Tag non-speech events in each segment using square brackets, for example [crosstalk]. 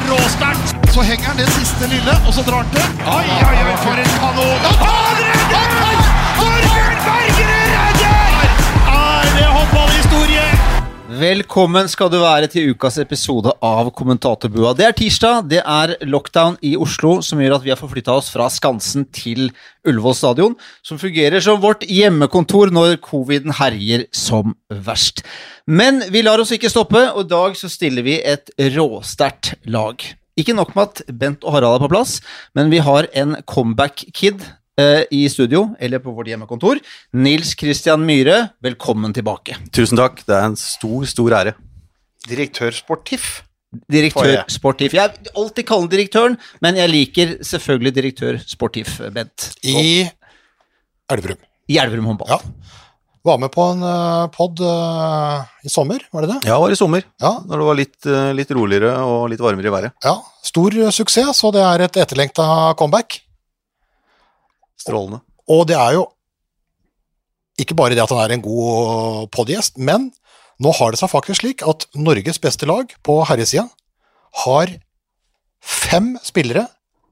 er råsterkt! Så henger han det siste lille, og så drar han til. Oi, oi, oi, for en kanon! Han tar Torbjørn Bergerud Velkommen skal du være til ukas episode av Kommentatorbua. Det er tirsdag, det er lockdown i Oslo som gjør at vi har forflytta oss fra Skansen til Ullevål stadion, som fungerer som vårt hjemmekontor når coviden herjer som verst. Men vi lar oss ikke stoppe, og i dag så stiller vi et råsterkt lag. Ikke nok med at Bent og Harald er på plass, men vi har en comeback-kid i studio, eller på vårt hjemmekontor. Nils Christian Myhre, velkommen tilbake. Tusen takk, det er en stor, stor ære. Direktør Sportif. Direktør Sportif. Jeg vil alltid kalle ham direktøren, men jeg liker selvfølgelig direktør Sportif, Bent. I Elverum. I Elverum håndball. Ja. Var med på en uh, pod eh, i sommer, var det det? Ja, det var i sommer, Ja. når det var litt, eh, litt roligere og litt varmere i været. ja. Stor eh, suksess, så det er et etterlengta comeback. Strålende. Og det er jo ikke bare det at han er en god podgjest, men nå har det seg faktisk slik at Norges beste lag på herresida har fem spillere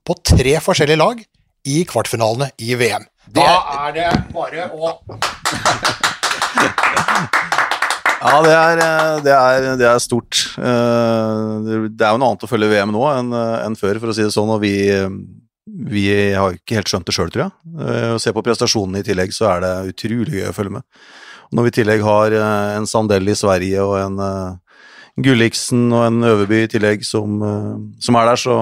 på tre forskjellige lag i kvartfinalene i VM. Da er det bare å [laughs] Ja, det er, eh, det er, det er stort. Eh, Det er jo noe annet å følge VM nå enn eh, enn før, for å si det sånn, og vi, vi har ikke helt skjønt det sjøl, tror jeg. Eh, Å se på prestasjonene i tillegg, så er det utrolig gøy å følge med. Og Når vi i tillegg har eh, en Sandell i Sverige og en eh, Gulliksen og en Øverby i tillegg som, eh, som er der, så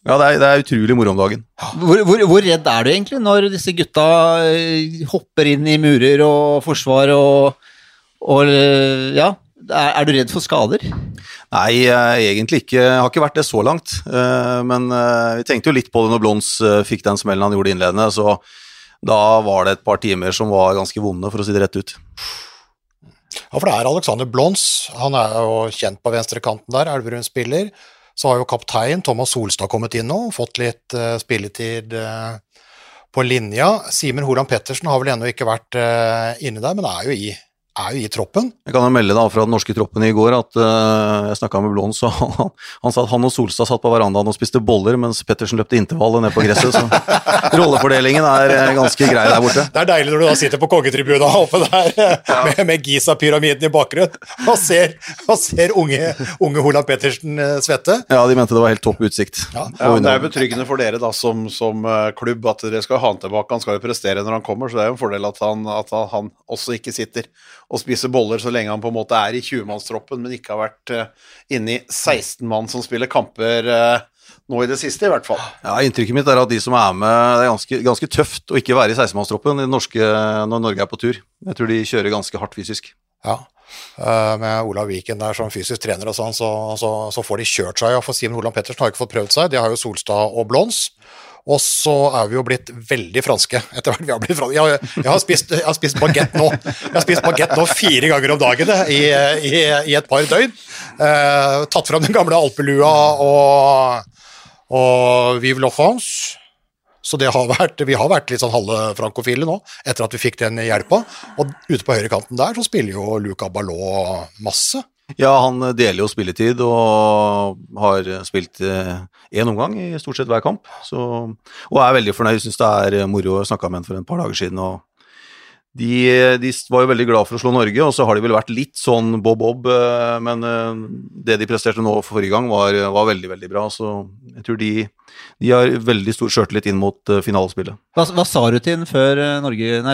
ja, det er, det er utrolig moro om dagen. Hvor, hvor, hvor redd er du egentlig når disse gutta eh, hopper inn i murer og forsvar og, og eh, Ja, er, er du redd for skader? Nei, eh, egentlig ikke. Jeg har ikke vært det så langt. Eh, Men eh, vi tenkte jo litt på det når Blons fikk den smellen han gjorde innledende, så da var det et par timer som var ganske vonde, for å si det rett ut. Ja, for det er Alexander Blons. Han er jo kjent på venstrekanten der, Elverum spiller. Så har jo kaptein Thomas Solstad kommet inn nå, fått litt spilletid på linja. Simen Holand Pettersen har vel ennå ikke vært inne der, men er jo i, er jo i troppen. Jeg kan jo melde da fra den norske troppen i går at uh, jeg snakka med Blån, så han, han sa at han og Solstad satt på verandaen og spiste boller, mens Pettersen løpte intervallet ned på gresset, så [laughs] rollefordelingen er eh, ganske grei der borte. Det er deilig når du da sitter på kongetribunen oppe der eh, med, med Giza-pyramiden i bakgrunnen og ser, og ser unge, unge Holand Pettersen svette. Ja, de mente det var helt topp utsikt. Ja, Ja, Det er betryggende for dere da, som, som klubb at dere skal ha han tilbake. Han skal jo prestere når han kommer, så det er jo en fordel at han, at han- han også ikke sitter og spise boller så lenge han på en måte er i 20-mannstroppen, men ikke har vært uh, inne i 16 mann som spiller kamper eh, nå i det siste, i hvert fall. Ja, Inntrykket mitt er at de som er med, det er ganske, ganske tøft å ikke være i 16-mannstroppen i den norske- når Norge er på tur. Jeg tror de kjører ganske hardt fysisk. Ja, eh, med Olav Viken der som fysisk trener og sånn, så, så, så får de kjørt seg. Ja, for Simen Holand Pettersen har ikke fått prøvd seg, De har jo Solstad og Blons. Og så er vi jo blitt veldig franske etter hvert. Vi har blitt franske. Jeg, har- jeg har spist, jeg har spist bagett nå Jeg har spist bagett nå fire ganger om dagen i, i, i et par døgn. Eh, tatt fram den gamle alpelua og, og Vive la France. Så har vært, vi har vært litt sånn halve frankofile nå, etter at vi fikk den hjelpa. Og ute på høyrekanten der så spiller jo Luca Ballot masse. Ja, han deler jo spilletid og har spilt én omgang i stort sett hver kamp. Så, og er veldig fornøyd, syns det er moro. Jeg snakka med han for en par dager siden. og de, de var jo veldig glad for å slå Norge, og så har de vel vært litt sånn bob-bob, eh, men eh, det de presterte nå forrige gang, var, var veldig, veldig bra. Så jeg tror de, de har veldig stor sjøltillit inn mot eh, finalespillet. Hva, hva sa du til ham før,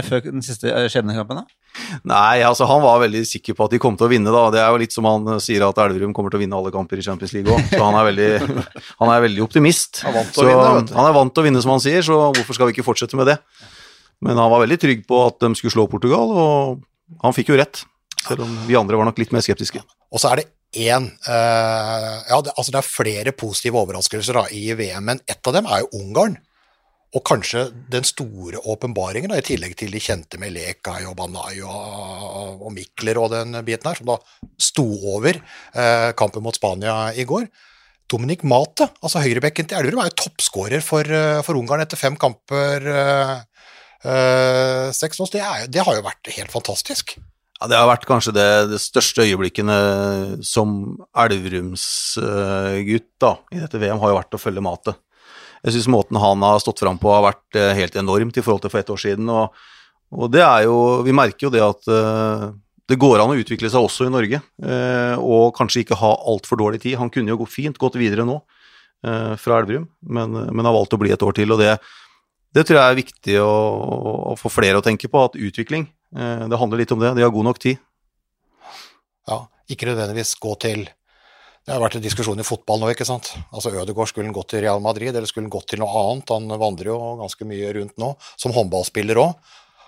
før den siste skjebnekampen? da? Nei, altså han var veldig sikker på at de kom til å vinne, da. Det er jo litt som han sier at Elverum kommer til å vinne alle kamper i Champions League òg, så han er veldig, [laughs] han er veldig optimist. Han er vant til å vinne, vet du. Han er vant til å vinne, som han sier, så hvorfor skal vi ikke fortsette med det? Men han var veldig trygg på at de skulle slå Portugal, og han fikk jo rett. Selv om vi andre var nok litt mer skeptiske. Og så er det én uh, Ja, det, altså det er flere positive overraskelser da, i VM, men ett av dem er jo Ungarn. Og kanskje den store åpenbaringen, i tillegg til de kjente med Lekaj og Banai og, og Mikler og den biten her, som da sto over uh, kampen mot Spania i går. Dominik Mate, altså høyrebekken til Elverum, er jo toppskårer for, uh, for Ungarn etter fem kamper. eh, eh, seks det, er, det har jo vært helt fantastisk. Ja, Det har vært kanskje det, det største øyeblikkene som Elverumsgutt da, i dette VM, har jo vært å følge matet. Jeg syns måten han har stått fram på har vært eh, helt enormt i forhold til for ett år siden. Og, og det er jo Vi merker jo det at uh, det går an å utvikle seg også i Norge, uh, og kanskje ikke ha altfor dårlig tid. Han kunne jo fint gått videre nå uh, fra Elverum, men, men, har valgt å bli et år til. og det, det tror jeg er viktig å, å, få flere å tenke på, at utvikling det handler litt om det. De har god nok tid. Ja, ikke nødvendigvis gå til det har vært en diskusjon i fotball nå, ikke sant. Altså Ødegaard skulle han gått til Real Madrid, eller skulle han gått til noe annet? Han vandrer jo ganske mye rundt nå, som håndballspiller òg.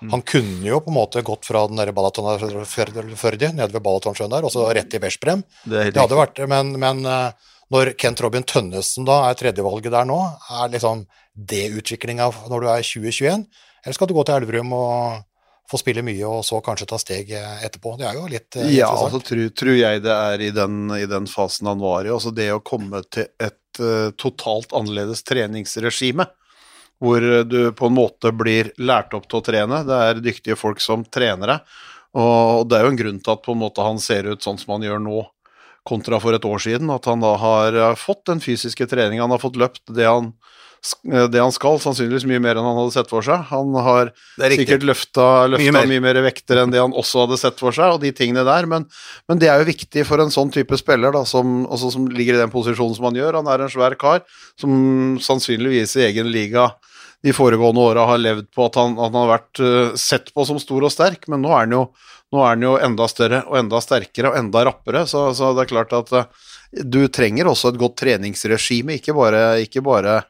Mm. Han kunne jo på en måte gått fra den der Balaton-Førdi, nede ved Balatonsjøen der, og så rett i Veszprem. Det, det, hadde vært Men, men eh, når Kent Robin Tønnesen da er tredjevalget der nå, er liksom det utviklinga når du er 2021? Eller skal du gå til Elverum og få spille mye og så kanskje ta steg eh, etterpå. Det er jo litt eh, Ja, altså tror, tror, jeg det er i den, i den, fasen han var i. Altså det å komme til et uh, totalt annerledes treningsregime. Hvor du på en måte blir lært opp til å trene. Det er dyktige folk som trener deg. Og det er jo en grunn til at på en måte han ser ut sånn som han gjør nå, kontra for et år siden. At han da har fått den fysiske treninga, han har fått løpt det han Eh, det han skal, sannsynligvis mye mer enn han hadde sett for seg. Han har sikkert løfta, mye, mye, mer vekter enn det han også hadde sett for seg, og de tingene der, men, men det er jo viktig for en sånn type spiller, da, som, som, ligger i den posisjonen som han gjør. Han er en svær kar som sannsynligvis i egen liga de foregående åra har levd på at han, at han har vært uh, sett på som stor og sterk, men nå er han jo, nå er den jo enda større og enda sterkere og enda rappere, så, så det er klart at uh, du trenger også et godt treningsregime, ikke bare, ikke bare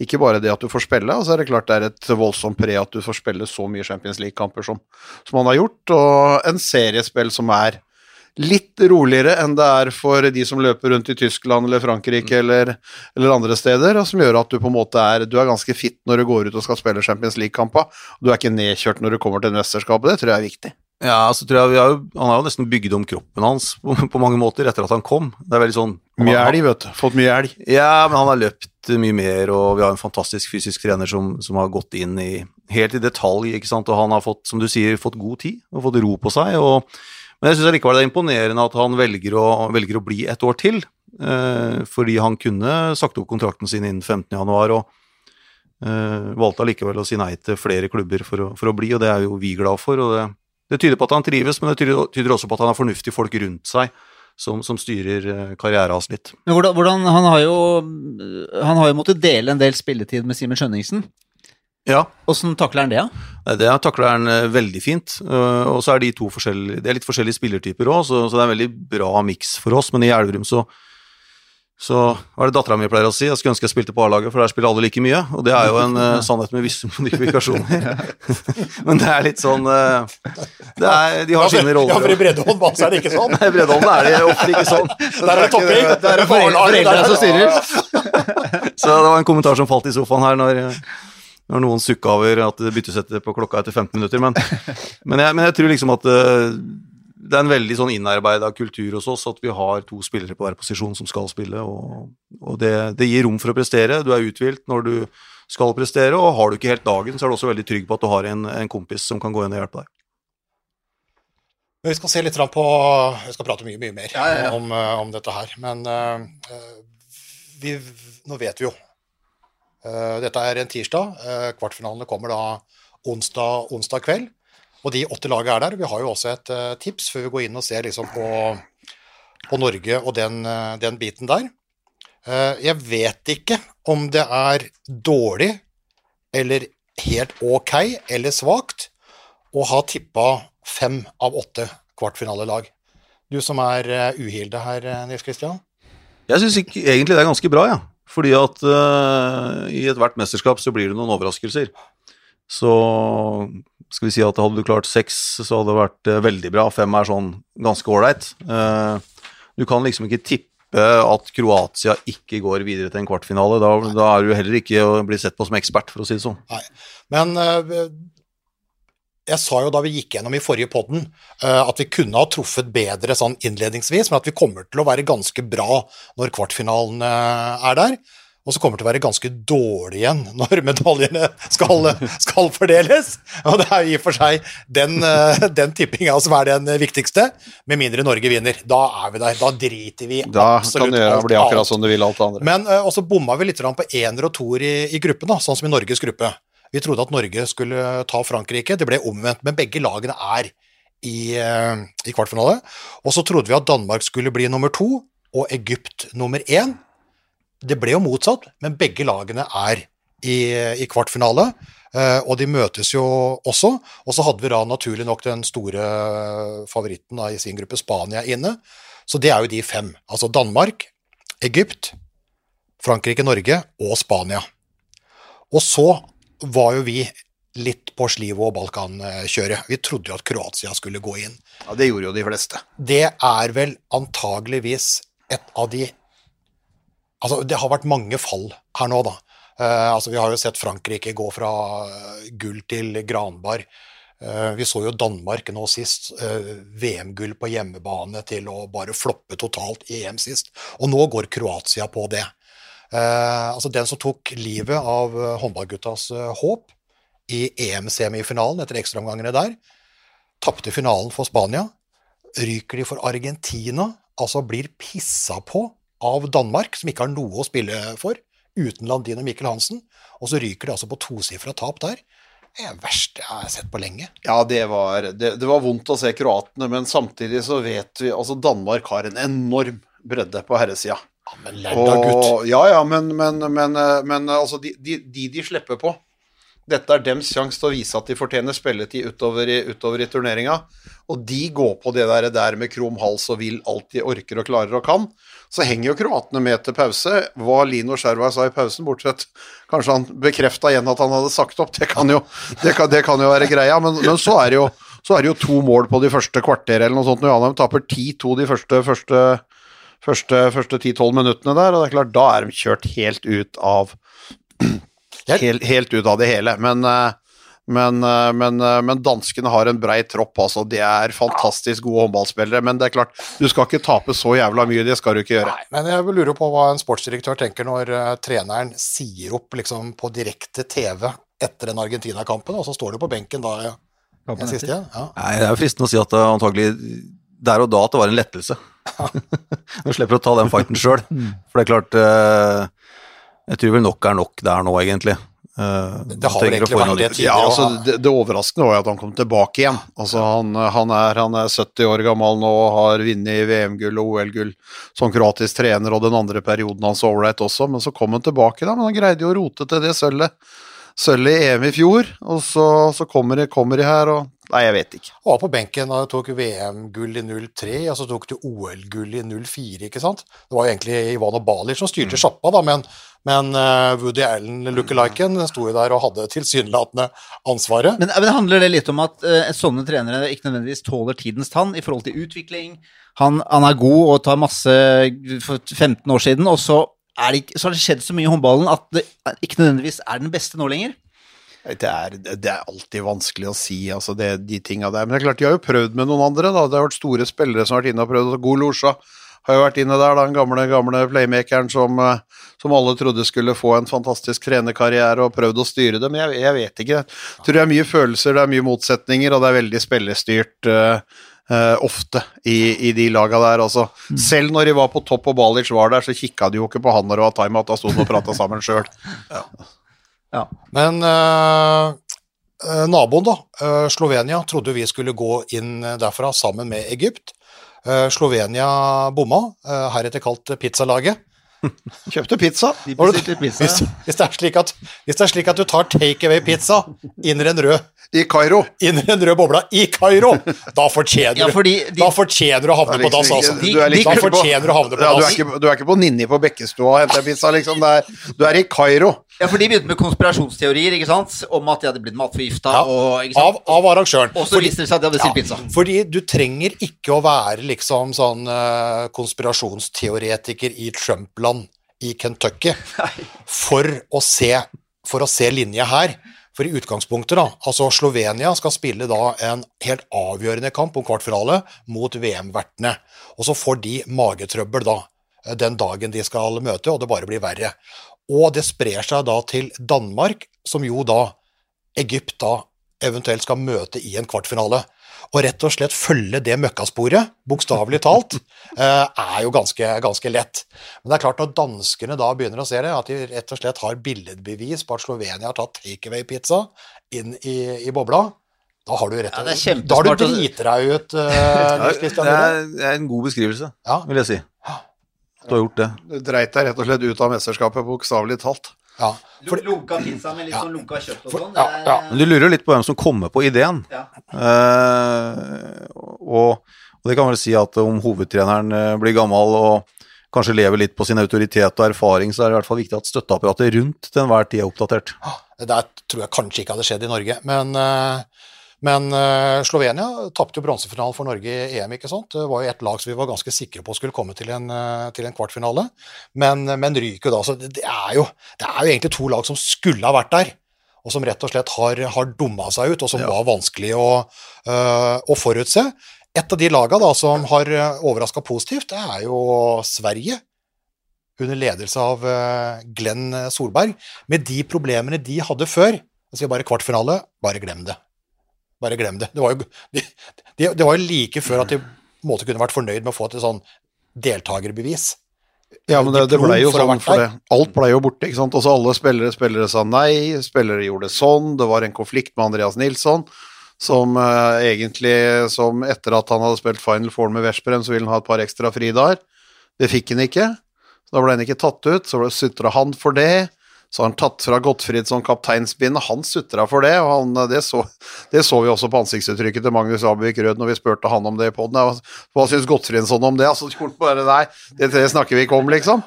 ikke bare det at du får spille, og så er det klart det er et voldsomt pre at du får spille så mye Champions League-kamper som, som han har gjort, og en seriespill som er litt roligere enn det er for de som løper rundt i Tyskland eller Frankrike mm. eller, eller, andre steder, og som gjør at du på en måte er du er ganske fit når du går ut og skal spille Champions League-kamper. Du er ikke nedkjørt når du kommer til mesterskapet, det tror jeg er viktig. Ja, så tror jeg har jo, Han har jo nesten bygd om kroppen hans på, på, mange måter etter at han kom. Det er veldig sånn Mye elg, vet du. Fått mye elg. Ja, men han har løpt mye mer, og vi har en fantastisk fysisk trener som, som har gått inn i helt i detalj, ikke sant, og han har fått, som du sier, fått god tid og fått ro på seg. og men jeg syns likevel det er imponerende at han velger å, velger å bli et år til. Eh, fordi han kunne sagt opp kontrakten sin innen 15.1 og eh, valgte allikevel å si nei til flere klubber for å, for å, bli, og det er jo vi glad for. og det det tyder på at han trives, men det tyder, tyder også på at han har fornuftige folk rundt seg som, som styrer eh, karrieren hans litt. Men hvordan, hvordan, han, har jo, han har jo måttet dele en del spilletid med Simen Skjønningsen. Ja. Åssen takler han det? Ja? Det takler han eh, veldig fint. Eh, og så er de to forskjellige Det er litt forskjellige spillertyper òg, så, så, det er en veldig bra miks for oss. Men i Elverum så så hva er det dattera mi pleier å si? Jeg skulle ønske jeg spilte på A-laget, for der spiller alle like mye. Og det er jo en uh, [laughs] sannhet med visse modifikasjoner. [laughs] Men det er litt sånn uh, det er, De har sine roller. Ja, for i breddeånd så er det ikke sånn. [laughs] Nei, i breddeånd er det ofte ikke sånn. Der er det topping. Der er foreldrene som styrer. Så det var en kommentar som falt i sofaen her når, når noen sukka over at det byttes etter på klokka etter 15 minutter. Men, men, jeg, men jeg, tror liksom at uh, det er en veldig sånn innarbeida kultur hos oss at vi har to spillere på hver posisjon som skal spille. og, og det, det, gir rom for å prestere. Du er uthvilt når du skal prestere, og har du ikke helt dagen, så er du også veldig trygg på at du har en, en kompis som kan gå inn og hjelpe deg. Vi skal se litt på Vi skal prate mye, mye mer ja, ja, ja. Om, eh, om, dette her. Men uh, vi, nå vet vi jo. Uh, dette er en tirsdag. Uh, kvartfinalene kommer da onsdag, onsdag kveld. Og de åtte lagene er der. Vi har jo også et uh, tips før vi går inn og ser liksom på, på Norge og den, uh, den biten der. Uh, jeg vet ikke om det er dårlig eller helt ok eller svakt å ha tippa fem av åtte kvartfinalelag. Du som er uhilde her, Nils Kristian? Jeg syns egentlig det er ganske bra, ja. Fordi at i ethvert mesterskap så blir det noen overraskelser. Så skal vi si at hadde du klart seks, så hadde det vært eh, veldig bra. Fem er sånn ganske ålreit. Eh, du kan liksom ikke tippe at Kroatia ikke går videre til en kvartfinale. Da, da er du heller ikke å bli sett på som ekspert, for å si det sånn. Nei. Men eh, jeg sa jo da vi gikk gjennom i forrige podden at vi kunne ha truffet bedre sånn innledningsvis, men at vi kommer til å være ganske bra når kvartfinalen er der. Og så kommer til å være ganske dårlig igjen når medaljene skal, skal fordeles. Og det er jo i og for seg den, eh, den tippinga som er den viktigste, med mindre Norge vinner. Da er vi der. Da driter vi Da absolutt kan gjøre alt bli akkurat som du vil alt det andre. Men uh, også bomma vi litt på ener og toer i, i gruppen, da, sånn som i Norges gruppe. Vi trodde at Norge skulle ta Frankrike, det ble omvendt, men begge lagene er i, uh, i kvartfinale. Og så trodde vi at Danmark skulle bli nummer to, og Egypt nummer én. Det ble jo motsatt, men begge lagene er i, i kvartfinale. eh, og de møtes jo også. Og så hadde vi da naturlig nok den store favoritten da, i sin gruppe, Spania, inne. Så det er jo de fem. Altså Danmark, Egypt, Frankrike, Norge og Spania. Og så var jo vi litt på Slivo og Balkan-kjøret. Vi trodde jo at Kroatia skulle gå inn. Ja, det gjorde jo de fleste. Det er vel antageligvis et av de Altså, det har vært mange fall her nå, da. Eh, altså, vi har jo sett Frankrike gå fra eh, gull til granbar. Eh, vi så jo Danmark nå sist. eh, VM-gull på hjemmebane til å bare floppe totalt i EM sist. Og nå går Kroatia på det. Eh, altså, den som tok livet av eh, håndballguttas håp i EM-semifinalen etter ekstraomgangene der, tapte finalen for Spania ryker de for Argentina, altså blir pissa på av Danmark, som ikke har noe å spille for, uten Landin og Mikkel Hansen, og så ryker de altså på tosifra tap der. Det er det verste jeg har sett på lenge. Ja, det var, det, det var vondt å se kroatene, men samtidig så vet vi Altså, Danmark har en enorm bredde på herresida. Ja, men lærda gutt. Ja, ja, men, men, men, eh, men altså, de, de, de de slipper på Dette er dems sjanse til å vise at de fortjener spilletid utover i, utover i turneringa. Og de går på det der, der med krum hals og vil alt de orker og klarer og kan. Så henger jo kroatene med til pause. Hva Lino Skjerva sa i pausen, bortsett Kanskje han bekrefta igjen at han hadde sagt opp, det kan jo, det kan, det kan jo være greia. Men, men så, er jo, så er det jo to mål på de første kvarter eller noe sånt. Når Janheim taper 10-2 de første, første første, første 10-12 minuttene der, og det er klart, da er de kjørt helt ut av [clears throat] helt, helt ut av det hele. Men, eh, men, eh, men, eh, men danskene har en brei tropp, altså. De er fantastisk gode håndballspillere, men det er klart, du skal ikke tape så jævla mye, det skal du ikke gjøre. Nei, men jeg lurer på hva en sportsdirektør tenker når eh, treneren sier opp liksom, på direkte TV etter den Argentina-kampen, og så står du på benken da ja, den siste igjen. Ja. Nei, det er jo fristende å si at det antagelig der og da at det var en lettelse. [laughs] Nå slipper du å ta den fighten sjøl. For det er klart Jeg tror vel nok er nok der nå, egentlig. Eh, Det har vel egentlig vært det tidligere. Ja, altså, det, det overraskende var jo at han kom tilbake igjen. Altså, han, han, er, han er 70 år gammel nå og har vunnet VM-gull og OL-gull som kroatisk trener, og den andre perioden hans ålreit også, men så kom han tilbake, da. Men han greide jo å rote til det sølvet. Sølvet i EM i fjor, og så, så kommer, de, kommer de her og Nei, jeg vet ikke. Og var på benken da du tok VM-gull i 03, og så tok du OL-gull i 04, ikke sant? Det var jo egentlig Ivano Balic som Mm. styrte sjappa, da, men, men uh, Woody Allen lookaliken sto jo der og hadde tilsynelatende ansvaret. Men, men handler det litt om at uh, sånne trenere ikke nødvendigvis tåler tidens tann i forhold til utvikling? Han, han er god og tar masse for 15 år siden, og så, er det ikke, så har det skjedd så mye i håndballen at det ikke nødvendigvis er den beste nå lenger. Det er, det er alltid vanskelig å si, altså det, de tinga der. Men det er klart, de har jo prøvd med noen andre, da. Det har vært store spillere som har vært inne og prøvd. God Losja har jo vært inne der, da. Den gamle, gamle playmakeren som, eh, som alle trodde skulle få en fantastisk trenerkarriere og prøvd å styre det. Men jeg, jeg vet ikke. Jeg tror det er mye følelser, det er mye motsetninger, og det er veldig spillestyrt. Uh, Uh, ofte i, i de laga der. Altså. Selv når de var på topp og Balic var der, så kikka de jo ikke på han når det var timeout, da sto de og prata sammen sjøl. [laughs] Ja. Men eh, eh, naboen, da, eh, Slovenia, trodde vi skulle gå inn derfra sammen med Egypt. Eh, Slovenia bomma, eh, heretter kalt pizzalaget. [laughs] Kjøpte pizza. De bestilte pizza. Hvis, [laughs] hvis, det er slik at, hvis det er slik at du tar takeaway-pizza inn i en rød I Kairo. inn i den røde bobla i Kairo, da fortjener, Ja, de- da fortjener du å havne på dass, altså. Du er liksom på- fortjener du å havne på ja, du, er ikke, du er ikke på Ninni på Bekkestua og henter pizza, liksom. Det er, du er i Kairo. Ja, for de begynte med konspirasjonsteorier, ikke sant? Om at de hadde blitt matforgifta Ja, og? Av, av arrangøren. Og så viste det seg at de hadde bestilt pizza. Fordi du trenger ikke å være liksom sånn uh, konspirasjonsteoretiker i Trump-land i Kentucky for å se, for å se linje her. For i utgangspunktet, da, altså Slovenia skal spille da en helt avgjørende kamp om kvartfinale mot VM-vertene. Og så får de magetrøbbel da. eh, den dagen de skal møte, og det bare blir verre. Og det sprer seg da til Danmark, som jo da Egypt da eventuelt skal møte i en kvartfinale. Og rett og slett følge det møkkasporet, bokstavelig talt, [laughs] eh, er jo ganske, ganske lett. Men det er klart når danskene da begynner å se det, at de rett og slett har billedbevis på at Slovenia har tatt takeaway-pizza inn i, i bobla, da har du rett og slett ja, Da har du driti deg ut, [laughs] uh, det, er, det er en god beskrivelse, Ja. vil jeg si. Du har gjort det. Du dreit deg rett og slett ut av mesterskapet, bokstavelig talt. Ja, for, Lunka pizza med litt sånn lunka kjøtt og sånn. ja, ja. Men du lurer litt på hvem som kommer på ideen. Ja. Eh, og, og det kan vel si at om hovedtreneren eh, blir gammel og kanskje lever litt på sin autoritet og erfaring, så er det i hvert fall viktig at støtteapparatet rundt til enhver tid er oppdatert. Det der tror jeg kanskje ikke hadde skjedd i Norge, men, eh, men uh, Slovenia tapte jo bronsefinalen for Norge i EM, ikke sant. Det var jo et lag som vi var ganske sikre på skulle komme til en, uh, til en kvartfinale, men, men ryker da. Så det, er jo, det er jo egentlig to lag som skulle ha vært der, og som rett og slett har, har dumma seg ut, og som var vanskelig å, eh, å forutse. Et av de lagene da, som har overraska positivt, det er jo Sverige under ledelse av Glenn Solberg, med de problemene de hadde før. Jeg sier bare kvartfinale, bare glem det. Bare glem det. Det var jo, de, de, det var jo like før at de måtte måte kunne vært fornøyd med å få et sånn deltakerbevis. Ja, men det, det blei ble jo sånn for det. Alt ble jo borte, ikke sant. Også alle spillere, spillere sa nei, spillere gjorde sånn. Det var en konflikt med Andreas Nilsson, som uh, egentlig, som etter at han hadde spilt Final Four med Veszprem, så ville han ha et par ekstra fridager. Det fikk han ikke. Så da ble han ikke tatt ut, så sutra han for det. Så har han tatt fra Gottfridsson kapteinsbind, han sutra for det, og han, det, så, det så vi også på ansiktsuttrykket til Magnus Abvik Rød når vi spurte han om det i poden. Hva syns Gottfridsson om det? Altså, bare nei, det, snakker vi ikke om, liksom.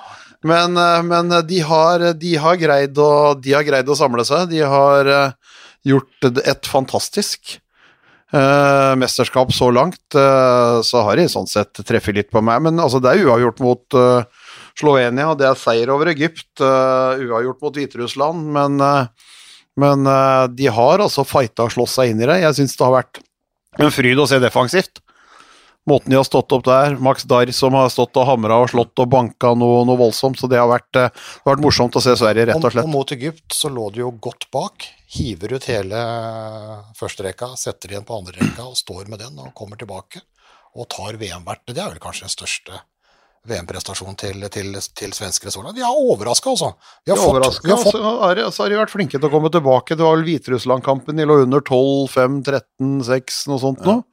Men, eh, men de, har, de, har å, de har greid å samle seg. De har eh, gjort et fantastisk Uh, mesterskap så langt. uh, så har de sånn sett treffet litt på meg, men altså, det er uavgjort mot eh, Slovenia, det er seier over Egypt, uh, uavgjort mot Hviterussland, men, uh, men uh, de har altså fighta og slåss seg inn i det. Jeg syns det har vært en fryd å se defensivt. Måten de har stått opp der, Max Darr som har stått og hamra og slått og banka noe, noe voldsomt, så det har, vært, det har vært morsomt å se Sverige, rett og Og, slett. og mot Egypt så lå de jo godt bak. Hiver ut hele førsterekka, setter igjen på andrerekka og står med den og kommer tilbake. Og tar VM-vertet. Det er vel kanskje den største VM-prestasjonen til, til, til svenskene så langt. De er overraska, altså. Vi har fått, vi har fått så har, de- så har de vært flinke til å komme tilbake. Det var vel Hviterussland-kampen, de lå under 12, 5, 13, 6, noe sånt nå.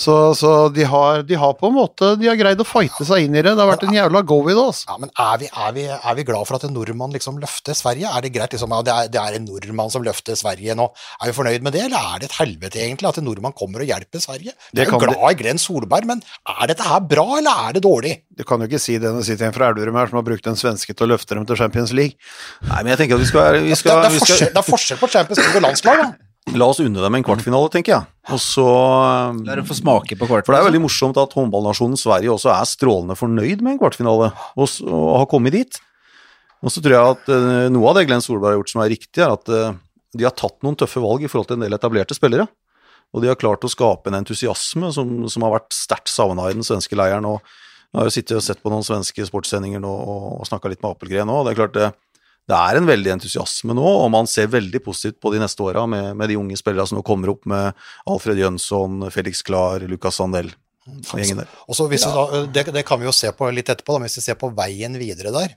Så, så de, har, de har på en måte De har greid å fighte seg inn i det. Det har vært en jævla go i det, altså. ja, men er vi, er, vi, er vi glad for at en nordmann liksom løfter Sverige? Er det greit liksom, ja, det, er, det er en nordmann som løfter Sverige nå? Er vi fornøyd med det, eller er det et helvete egentlig at en nordmann kommer og hjelper Sverige? Vi er jo glad i Glenn Solberg, men er dette her bra, eller er det dårlig? Du kan jo ikke si det når du sitter en fra Elverum her som har brukt en svenske til å løfte dem til Champions League. Nei, men jeg tenker at vi skal, vi Det, skal, det, er vi forskjell, skal det er forskjell på Champions League og landslag, da. La oss unne dem en kvartfinale, tenker jeg. Og så La dem få smake på kvartfinale. For det er veldig morsomt at håndballnasjonen Sverige også er strålende fornøyd med en kvartfinale, og, og har kommet dit. Og så tror jeg at eh, noe av det Glenn Solberg har gjort som er riktig, er at eh, de har tatt noen tøffe valg i forhold til en del etablerte spillere. Og de har klart å skape en entusiasme som, som har vært sterkt savna i den svenske leiren. og Jeg har jo sittet og sett på noen svenske sportssendinger nå og, og snakka litt med Apelgren òg. Det er klart det, det er en veldig entusiasme nå, og man ser veldig positivt på de neste åra med, med de unge spillerne som nå kommer opp med Alfred Jønsson, Felix Klar, Lucas Sandell og gjengen der. Og så hvis vi da, det, det kan vi jo se på litt etterpå, da, hvis vi ser på veien videre der,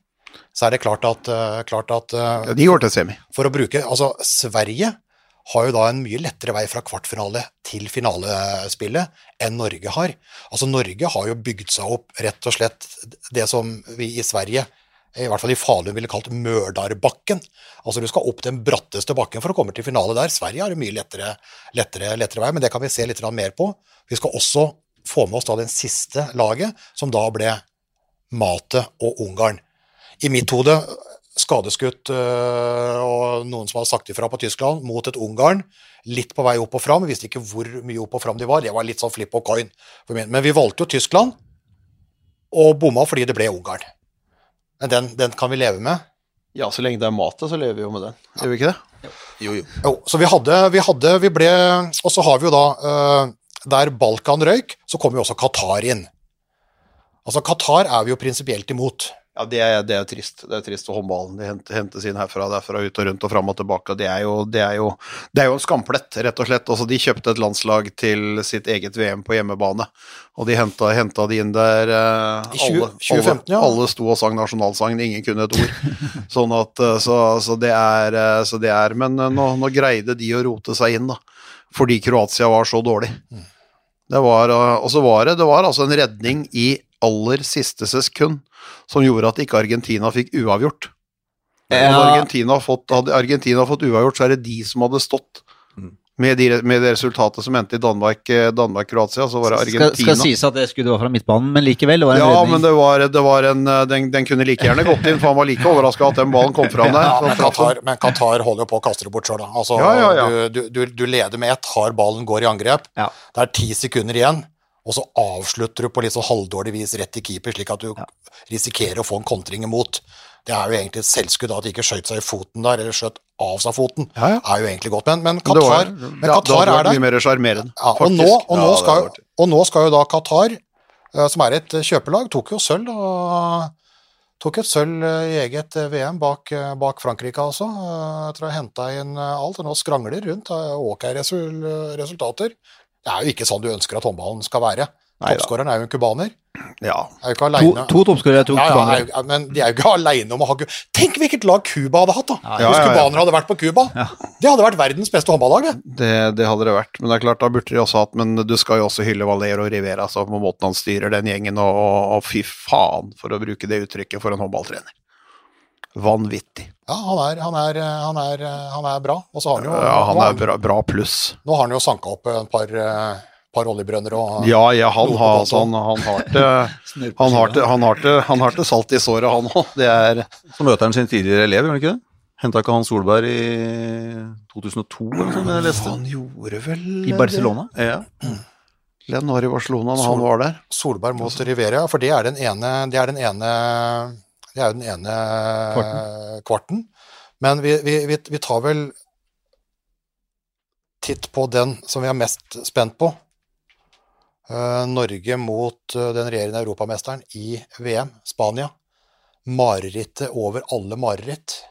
så er det klart at, eh, klart at eh, Ja, de går til semi. for å bruke Altså, Sverige har jo da en mye lettere vei fra kvartfinale til finalespillet enn Norge har. Altså, Norge har jo bygd seg opp rett og slett det som vi i Sverige i hvert fall i Falun ville kalt Mørdarbakken. Altså du skal opp den bratteste bakken for å komme til finale der. Sverige har en mye lettere, lettere, lettere vei, men det kan vi se litt mer på. Vi skal også få med oss da den siste laget, som da ble Mate og Ungarn. I mitt hode skadeskutt øh, og noen som hadde sagt ifra på Tyskland, mot et Ungarn. Litt på vei opp og fram. Vi visste ikke hvor mye opp og fram de var. Det var litt sånn flip og coin. Men vi valgte jo Tyskland, og bomma fordi det ble Ungarn. Men den, den kan vi leve med. Ja, så lenge det er mat, så lever vi jo med den. Gjør vi ikke det? Jo, jo. Jo, så vi hadde, vi hadde, vi ble Og så har vi jo da uh, Der Balkan røyk, så kom jo også Qatar inn. Altså, Qatar er vi jo prinsipielt imot. Ja, det er, det er trist. Det er trist å håndballen. De hentes inn herfra derfra, ut og rundt og fram og tilbake. Det er, jo, det, er jo, det er jo en skamplett, rett og slett. Altså, de kjøpte et landslag til sitt eget VM på hjemmebane, og de henta, henta de inn der eh, I 20 alle, 2015, ja. alle, alle sto og sang nasjonalsangen, ingen kunne et ord. [laughs] sånn at, eh, så, så, det er, eh, så det er Men eh, nå, nå greide de å rote seg inn, da. Fordi Kroatia var så dårlig. Det var, og så var det, det var altså en redning i aller siste sekund som gjorde at ikke Argentina fikk uavgjort. Hadde Ja. Argentina fått, hadde Argentina fått uavgjort, så er det de som hadde stått. Med, de, med det resultatet som endte i Danmark-Kroatia, Danmark-Kroatia, så var det Skal, Argentina. skal sies at det skuddet var fra midtbanen, men likevel. Det var en ja, redning. men det var, det var en eh, den, den kunne like gjerne gått inn, for han var like overraska at den ballen kom fram der. Ja, men. Qatar, men Qatar holder jo på å kaste det bort sjøl, da. Altså, Ja, ja, ja. Du, du, du, du leder med ett, har ballen, går i angrep. Ja. Det er ti sekunder igjen, og så avslutter du på litt sånn halvdårlig vis rett til keeper, slik at du risikerer å få en kontring imot. Det er jo egentlig et selvskudd da, at de ikke skjøt seg i foten der, eller skjøt av seg foten. Ja, ja. er jo egentlig godt. Men, men Qatar, var- Qatar, men ja, da, Qatar hadde er der. mye mer sjarmerende, Ja, og, nå, og, nå Ja, skal, og nå skal jo da Qatar, eh, som er et eh, kjøpelag, tok jo sølv og tok et sølv eh, i eget VM bak, bak Frankrike, altså. Etter å ha henta inn alt. Og nå skrangler rundt. Ok resultater. Det er jo ikke sånn du ønsker at håndballen skal være. Toppskåreren er jo en cubaner. Ja. Er jo ikke To, to toppskårere tok ja, ja, cubanere. er men de er jo ikke aleine om å ha Tenk hvilket lag Cuba hadde hatt, da! ja, Hvis ja, ja. cubanere hadde vært på Cuba. Det hadde vært verdens beste håndballag, det. Det, det hadde det vært, men det er klart da burde de også hatt Men du skal jo også hylle Valero Rivera altså, på måten han styrer den gjengen, og, og, og fy faen, for å bruke det uttrykket, for en håndballtrener. Vanvittig. Ja, han er, han er, han er, han er bra. Og så har han jo Ja, han er bra, bra pluss. Nå har han jo sanka opp et par, eh, par oljebrønner og Ja, ja, han har, altså, han, han har til [laughs] han har til, han har til, han har til salt i såret, han òg. Det er Så møter han sin tidligere elev, gjør han ikke det? Henta ikke han Solberg i 2002, eller noe sånt, jeg leste? Han gjorde vel I Barcelona? Ja. Len var i Barcelona når han var der. Solberg mot Rivera, for det er den ene Det er den ene Det er jo den ene kvarten. Men vi, vi, vi, vi tar vel titt på den som vi er mest spent på. Eh, Norge mot eh, den regjerende europamesteren i VM, Spania. Marerittet over alle mareritt.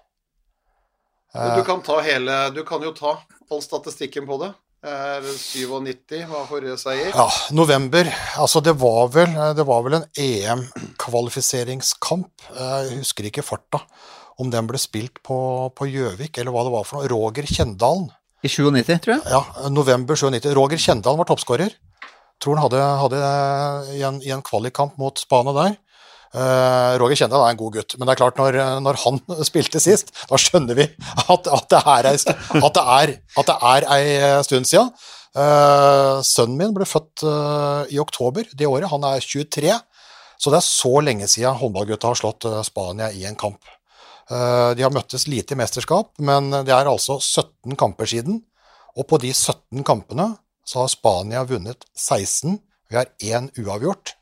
Du kan ta hele Du kan jo ta all statistikken på det. Er 97 var forrige seier. Ja, november. Altså, det var vel, det var vel en EM-kvalifiseringskamp. Jeg husker ikke farta. Om den ble spilt på på Gjøvik, eller hva det var for noe. Roger Kjendalen. I 97, tror jeg. Ja, november 97. Roger Kjendalen var toppskårer. Tror han hadde, hadde i en, i en kvalikkamp mot Spania der. Eh, Roger Kjendal er en god gutt, men det er klart når, når han spilte sist, da skjønner vi at, at, det, er ei, at, det, er, at det er ei stund siden. Eh, sønnen min ble født eh, i oktober det året, han er 23, så det er så lenge siden håndballgutta har slått eh, Spania i en kamp. Eh, de har møttes lite i mesterskap, men det er altså 17 kamper siden, og på de 17 kampene så har Spania vunnet 16, vi har én uavgjort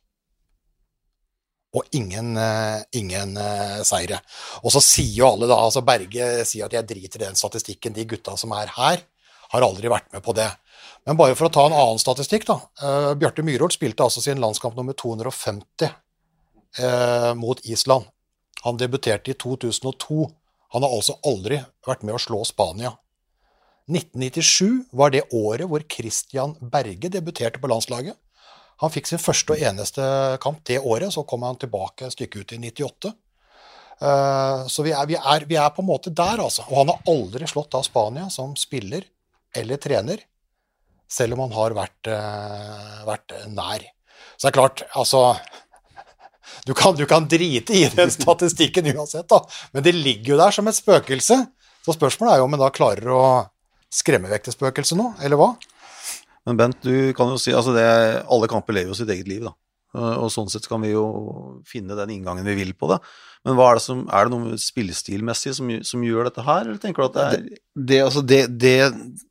og ingen, eh, ingen eh, seire. Og så sier jo alle da, altså Berge sier at jeg driter i den statistikken, de gutta som er her, har aldri vært med på det. Men bare for å ta en annen statistikk, da. Uh, Bjarte Myhrvold spilte altså sin landskamp nummer 250 uh, mot Island. Han debuterte i 2002. Han har altså aldri vært med å slå Spania. 1997 var det året hvor Christian Berge debuterte på landslaget. Han fikk sin første og eneste kamp det året, så kom han tilbake et stykke ut i 98. Uh, Så vi er, vi, er, vi er på en måte der, altså. Og han har aldri slått av Spania som spiller eller trener, selv om han har vært, uh, vært nær. Så det er klart, altså du kan, du kan drite i den statistikken uansett, da, men det ligger jo der som et spøkelse. Så spørsmålet er jo om en da klarer å skremme vekk det spøkelset nå, eller hva? Men Bent, du kan jo si altså det, alle kamper lever jo sitt eget liv, da. Eh, Og sånn sett kan vi jo finne den inngangen vi vil på det. Men er det som, er det noe spillestilmessig som, som gjør dette her, eller tenker du at det er Det, altså det, det,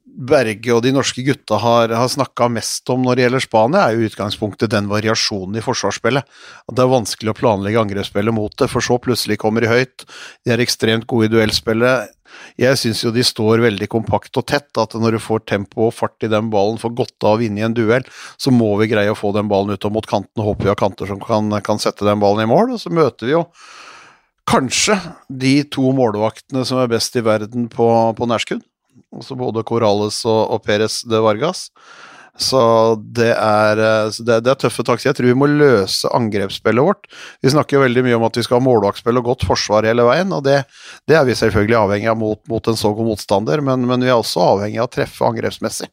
Berge og de norske gutta har, har snakka mest om når det gjelder Spania, er jo utgangspunktet den variasjonen i forsvarsspillet. At det er vanskelig å planlegge angrepsspillet mot det, for så plutselig kommer de høyt. De er ekstremt gode i duellspillet. Jeg syns jo de står veldig kompakt og tett, at når du får tempo og fart i den ballen, får godt av å vinne i en duell, så må vi greie å få den ballen ut og mot kanten. Håper vi har kanter som kan, kan sette den ballen i mål. Og så møter vi jo kanskje de to målvaktene som er best i verden på, på nærskudd. Altså både Corales og, og Perez de Vargas. Så det er, eh, det, det er tøffe tak. Jeg tror vi må løse angrepsspillet vårt. Vi snakker jo veldig mye om at vi skal ha målvaktspill og godt forsvar hele veien, og det, det, er vi selvfølgelig avhengig av mot, mot en så god motstander, men, men, vi er også avhengig av å treffe angrepsmessig.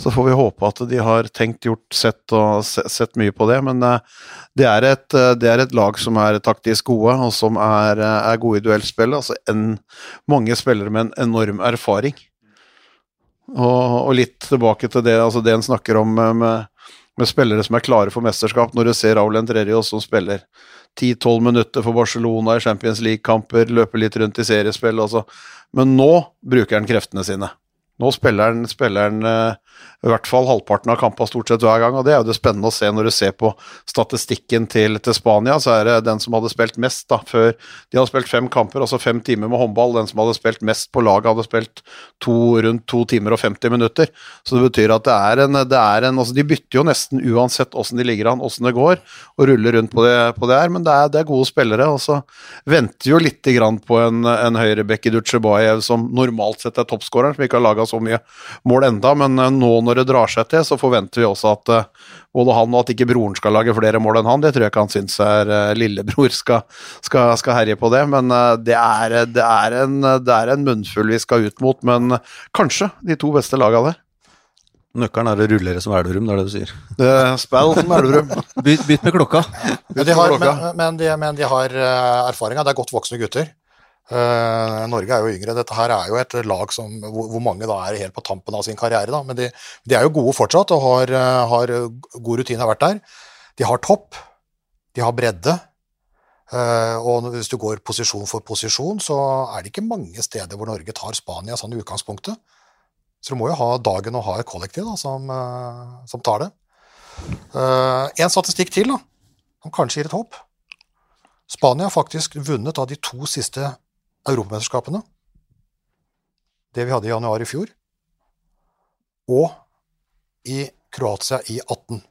Så får vi håpe at de har tenkt, gjort, sett, og, sett mye på det. Men eh, det er, et, eh, det er et lag som er taktisk gode, og som er, er gode i duellspillet. Altså en, mange spillere med en enorm erfaring. Og, og, litt tilbake til det, altså det en snakker om med, med, spillere som er klare for mesterskap. Når du ser Raúl Entrerios som spiller 10-12 minutter for Barcelona i Champions League-kamper, løper litt rundt i seriespill. Altså. Men nå bruker han kreftene sine. Nå spiller han, spiller han uh, i hvert fall halvparten av kampene stort sett hver gang, og det er jo det spennende å se når du ser på statistikken til, til, Spania. Så er det den som hadde spilt mest da, før De hadde spilt fem kamper, altså fem timer med håndball. Den som hadde spilt mest på laget, hadde spilt to, rundt to timer og 50 minutter. Så det betyr at det er en, det er en altså De bytter jo nesten uansett åssen de ligger an, åssen det går, og ruller rundt på det, på det her, men det er, det er, gode spillere. Og så venter jo lite grann på en, en høyrebekk i Dutsjebaev som normalt sett er toppskåreren, som ikke har laga så mye mål enda, men eh, nå når det drar seg til, så forventer vi også at uh, både han og at ikke broren skal lage flere mål enn han. Det tror jeg ikke han syns er uh, lillebror skal, skal, skal, herje på det. Men uh, det, er, det, er en, det, er, en, munnfull vi skal ut mot. Men kanskje de to beste laga der. Nøkkelen er å rullere som Elverum, det er det du sier. Det spill som Elverum. bytt, byt med klokka. Men de har, men, men de, men de har erfaringa. Det er godt voksne gutter. Uh, Norge er jo yngre. Dette her er jo et lag som, hvor, hvor, mange da er helt på tampen av sin karriere. Da. Men de, de er jo gode fortsatt og har, uh, har god rutine, har vært der. De har topp, de har bredde. Uh, og hvis du går posisjon for posisjon, så er det ikke mange steder hvor Norge tar Spania sånn i utgangspunktet. Så du må jo ha dagen og ha et kollektiv da, som, som tar det. en statistikk til, da, som kanskje gir et håp. Spania har faktisk vunnet av de to siste Europamesterskapene, det vi hadde i januar i fjor, og i Kroatia i 18.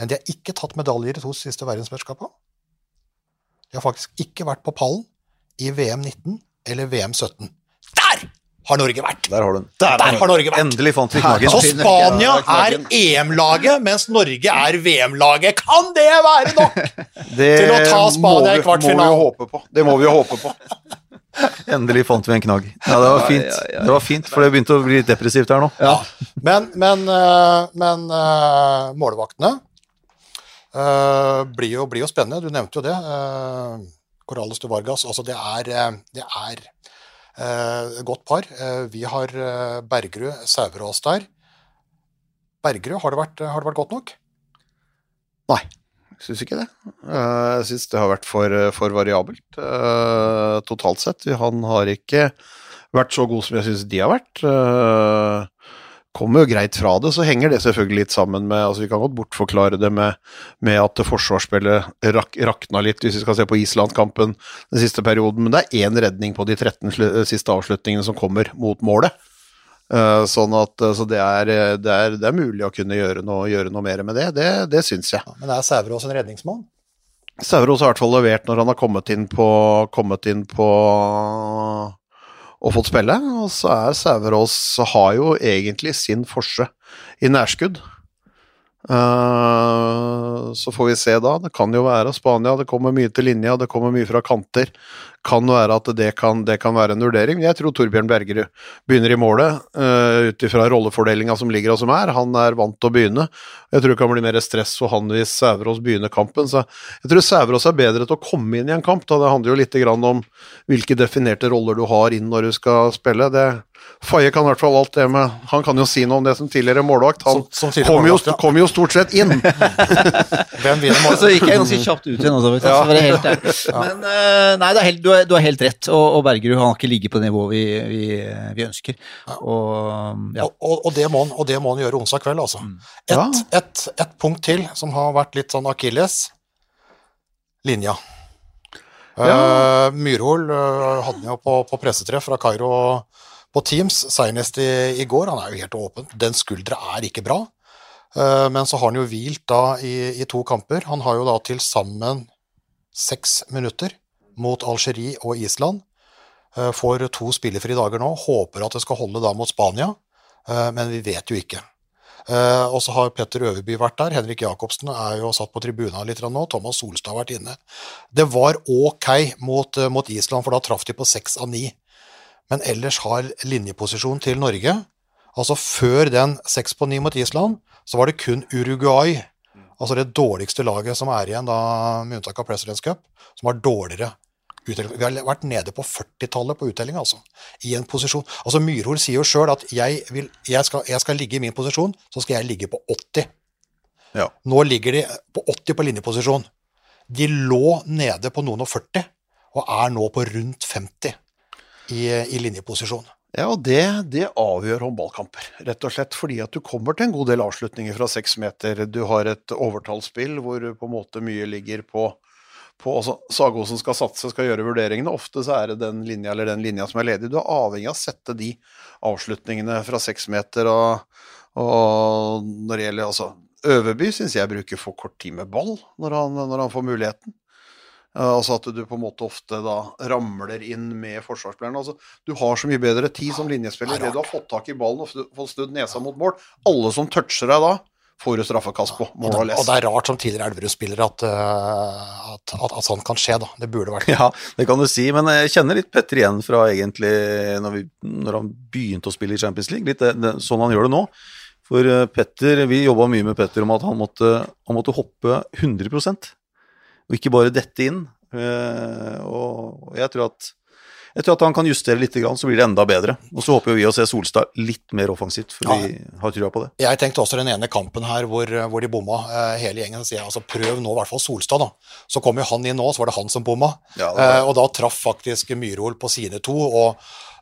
Men de har ikke tatt medaljer i de to siste verdensmesterskapene. De har faktisk ikke vært på pallen i VM 19 eller VM 17. Der har Norge vært! Der har, Der Der har Norge vært. Endelig fant vi knaggen. Så Spania er EM-laget, mens Norge er VM-laget. Kan det være nok [laughs] til å ta Spania i kvartfinalen? Det må vi jo håpe på. [laughs] Endelig fant vi en knagg. Ja, Det var fint, det var fint for det begynte å bli litt depressivt her nå. Ja. Men, men, eh, men uh, målvaktene uh, blir, jo, blir, jo, spennende. Du nevnte jo det. Corrales de Vargas. Altså, det er, det er et godt par. vi har Bergerud, Sauerås der. Bergerud, har har det vært godt nok? Nei. Syns ikke det. Eh, jeg syns det har vært for, for variabelt uh, totalt sett. Han har ikke vært så god som jeg syns de har vært. Kommer jo greit fra det, så henger det selvfølgelig litt sammen med altså Vi kan godt bortforklare det med, med at forsvarsspillet rak, rakna litt, hvis vi skal se på Island-kampen den siste perioden, men det er én redning på de 13 siste avslutningene som kommer mot målet. Uh, sånn at, uh, så det er, eh, det, er, det er, mulig å kunne gjøre noe, gjøre noe mer med det. Det, det syns jeg. Ja, men er Sæverås en redningsmann? Sæverås har i hvert fall levert når han har kommet inn på, kommet inn på og fått spille. Og så er Sæverås har jo egentlig sin forse i nærskudd. Uh, så får vi se da. Det kan jo være Spania, det kommer mye til linja, det kommer mye fra kanter. Kan være at det kan, det kan være en vurdering. Jeg tror Torbjørn Bergerud begynner i målet, uh, ut ifra rollefordelinga som ligger og som er. Han er vant til å begynne. Jeg tror det kan bli mer stress for han hvis Sæverås begynner kampen. Så jeg tror Sæverås er bedre til å komme inn i en kamp. Da. Det handler jo litt om hvilke definerte roller du har inn når du skal spille. Det Faye kan i hvert fall alt det med Han kan jo si noe om det som tidligere målvakt. Han Som- som tidligere kom, jo, ja. kom jo stort sett inn. [laughs] Hvem vinner Så gikk jeg ganske kjapt ut igjen, altså. Ja. være helt. [laughs] Men eh, nei, er helt, du, er, du har helt rett, og, og Bergerud han har ikke ligget på det nivået vi, vi, vi ønsker. Og ja. Og, og, og, det må han, og det må han gjøre onsdag kveld, altså. Et, Ja. et, et punkt til som har vært litt sånn akilles. Linja. Eh, Myrhol uh, hadde han jo på, på pressetreff fra Kairo på Teams senest i, i går. Han er jo helt åpen. Den skuldra er ikke bra. Eh, men så har han jo hvilt da i, i to kamper. Han har jo da til sammen seks minutter mot Algerie og Island. Eh, Får to spillefrie dager nå. Håper at det skal holde da mot Spania, eh, men vi vet jo ikke. Og så har Petter Øverby vært der. Henrik Jacobsen er jo satt på tribuna litt nå. Thomas Solstad har vært inne. Det var ok mot, mot Island, for da traff de på seks av ni. Men ellers har linjeposisjon til Norge Altså før den seks på ni mot Island, så var det kun Uruguay, altså det dårligste laget som er igjen, da, med unntak av Presidents Cup, som har dårligere uttelling. Vi har vært nede på 40-tallet på uttelling, altså. I en posisjon. Altså Myrhol sier jo sjøl at jeg, vil, jeg, skal, jeg skal ligge i min posisjon, så skal jeg ligge på 80. Ja. Nå ligger de på 80 på linjeposisjon. De lå nede på noen og 40, og er nå på rundt 50 i, i linjeposisjon. Ja, og det, det avgjør håndballkamper, rett og slett fordi at du kommer til en god del avslutninger fra seks meter. Du har et overtallsspill hvor på en måte mye ligger på, på altså, Sagosen skal satse, skal gjøre vurderingene. Ofte så er det den linja eller den linja som er ledig. Du er avhengig av å sette de avslutningene fra seks meter. Og, og når det gjelder altså Øverby syns jeg bruker for kort tid med ball når han, når han får muligheten. Eh, Altså at du på en måte ofte da ramler inn med forsvarsspillerne. Altså, du har så mye bedre tid som linjespiller. det er du har fått tak i ballen og fått snudd nesa mot mål. Alle som toucher deg da, får du straffekast på. Mål og det, og det er rart som tidligere Elverud-spiller at, eh, at, at, at sånt kan skje, da. Det burde vært [laughs] Ja, det kan du si, men jeg kjenner litt Petter igjen fra egentlig når, vi, når han begynte å spille i Champions League. Litt det, det, sånn han gjør det nå. For eh, Petter, vi jobba mye med Petter om at han måtte, han måtte hoppe 100 og ikke bare dette inn. Eh, Og jeg tror at jeg tror at han kan justere litt, så blir det enda bedre. Og så håper vi å se Solstad litt mer offensivt, for Ja. vi har trua på det. Jeg tenkte også den ene kampen her hvor, hvor de bomma, eh, hele gjengen. Så sier jeg altså prøv nå i hvert fall Solstad, da. Så kom jo han inn nå, så var det han som bomma. Ja, eh, og da traff faktisk Myrhol på sine to, og,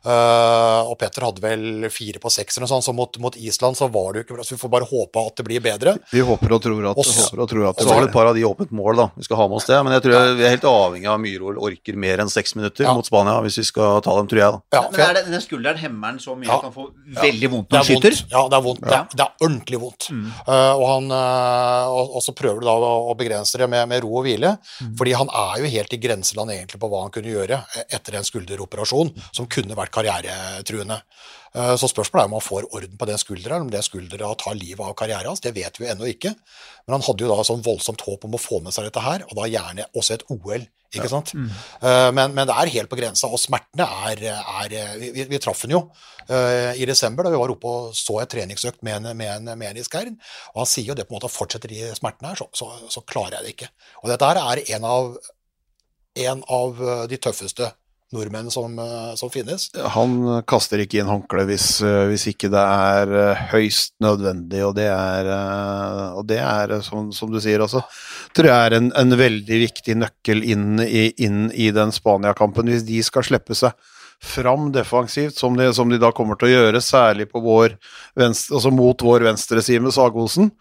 eh, og Petter hadde vel fire på seks eller noe sånt, så mot, mot Island så var det jo ikke bra. Så vi får bare håpe at det blir bedre. Vi håper og tror at, Og så- håper og tror at Det var et par av de åpent mål, da. Vi skal ha med oss det. Men jeg tror vi er helt avhengig av at Myhrvold orker mer enn seks minutter Ja. mot Spania, hvis vi skal ta dem, tror jeg. da. Ja, Men er det, den skulderen hemmer han så mye Ja. at han får veldig vondt når er han skyter? Ja, det er vondt. Det, er, det er ordentlig vondt. Eh, og, han, uh, og, og så prøver du da å, å begrense det med, med ro og hvile, fordi han er jo helt i grenseland egentlig på hva han kunne gjøre eh, etter en skulderoperasjon som kunne vært karrieretruende. Eh, så spørsmålet er om han får orden på den skuldra, om det skuldra tar livet av karrieren hans. Det vet vi jo ennå ikke. Men han hadde jo da sånn voldsomt håp om å få med seg dette her, og da gjerne også et OL. Ikke sant? Mm. men, men det er helt på grensa, og smertene er, er Vi, vi, vi traff han jo eh, i desember da vi var oppe og så et treningsøkt med en, med en, med en i Skjern. Og han sier jo det på en måte fortsetter de smertene her, så, så, så klarer jeg det ikke. Og dette her er en av, en av eh, de tøffeste nordmenn som, eh, som finnes. Han kaster ikke inn håndkle hvis, eh, hvis ikke det er eh, høyst nødvendig, og det er, og det er som, som du sier, også, tror jeg er en, en veldig viktig nøkkel inn i, inn i den Spania-kampen. Hvis de skal slippe seg fram defensivt, som de, som de da kommer til å gjøre, særlig på vår venstre, altså mot vår venstreside Sagosen.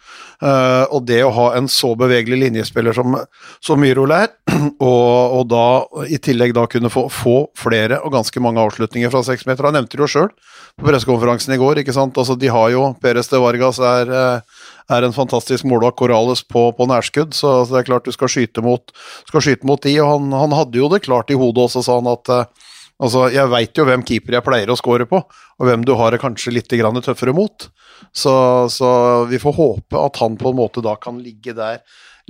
Uh, og det å ha en så bevegelig linjespiller som, som Myhrol er, [clears throat] og, og da i tillegg da kunne få, få flere og ganske mange avslutninger fra seksmeter. Han nevnte det jo sjøl på pressekonferansen i går. ikke sant? Altså, de har jo Perez de Vargas er, uh, er en fantastisk målvakt, Corales på, på nærskudd, så, så det er klart du skal skyte mot, skal skyte mot de. og han, han hadde jo det klart i hodet også, sa han at eh, Altså, Jeg veit jo hvem keeper jeg pleier å score på, og hvem du har det kanskje litt tøffere mot. Så, så vi får håpe at han på en måte da kan ligge der,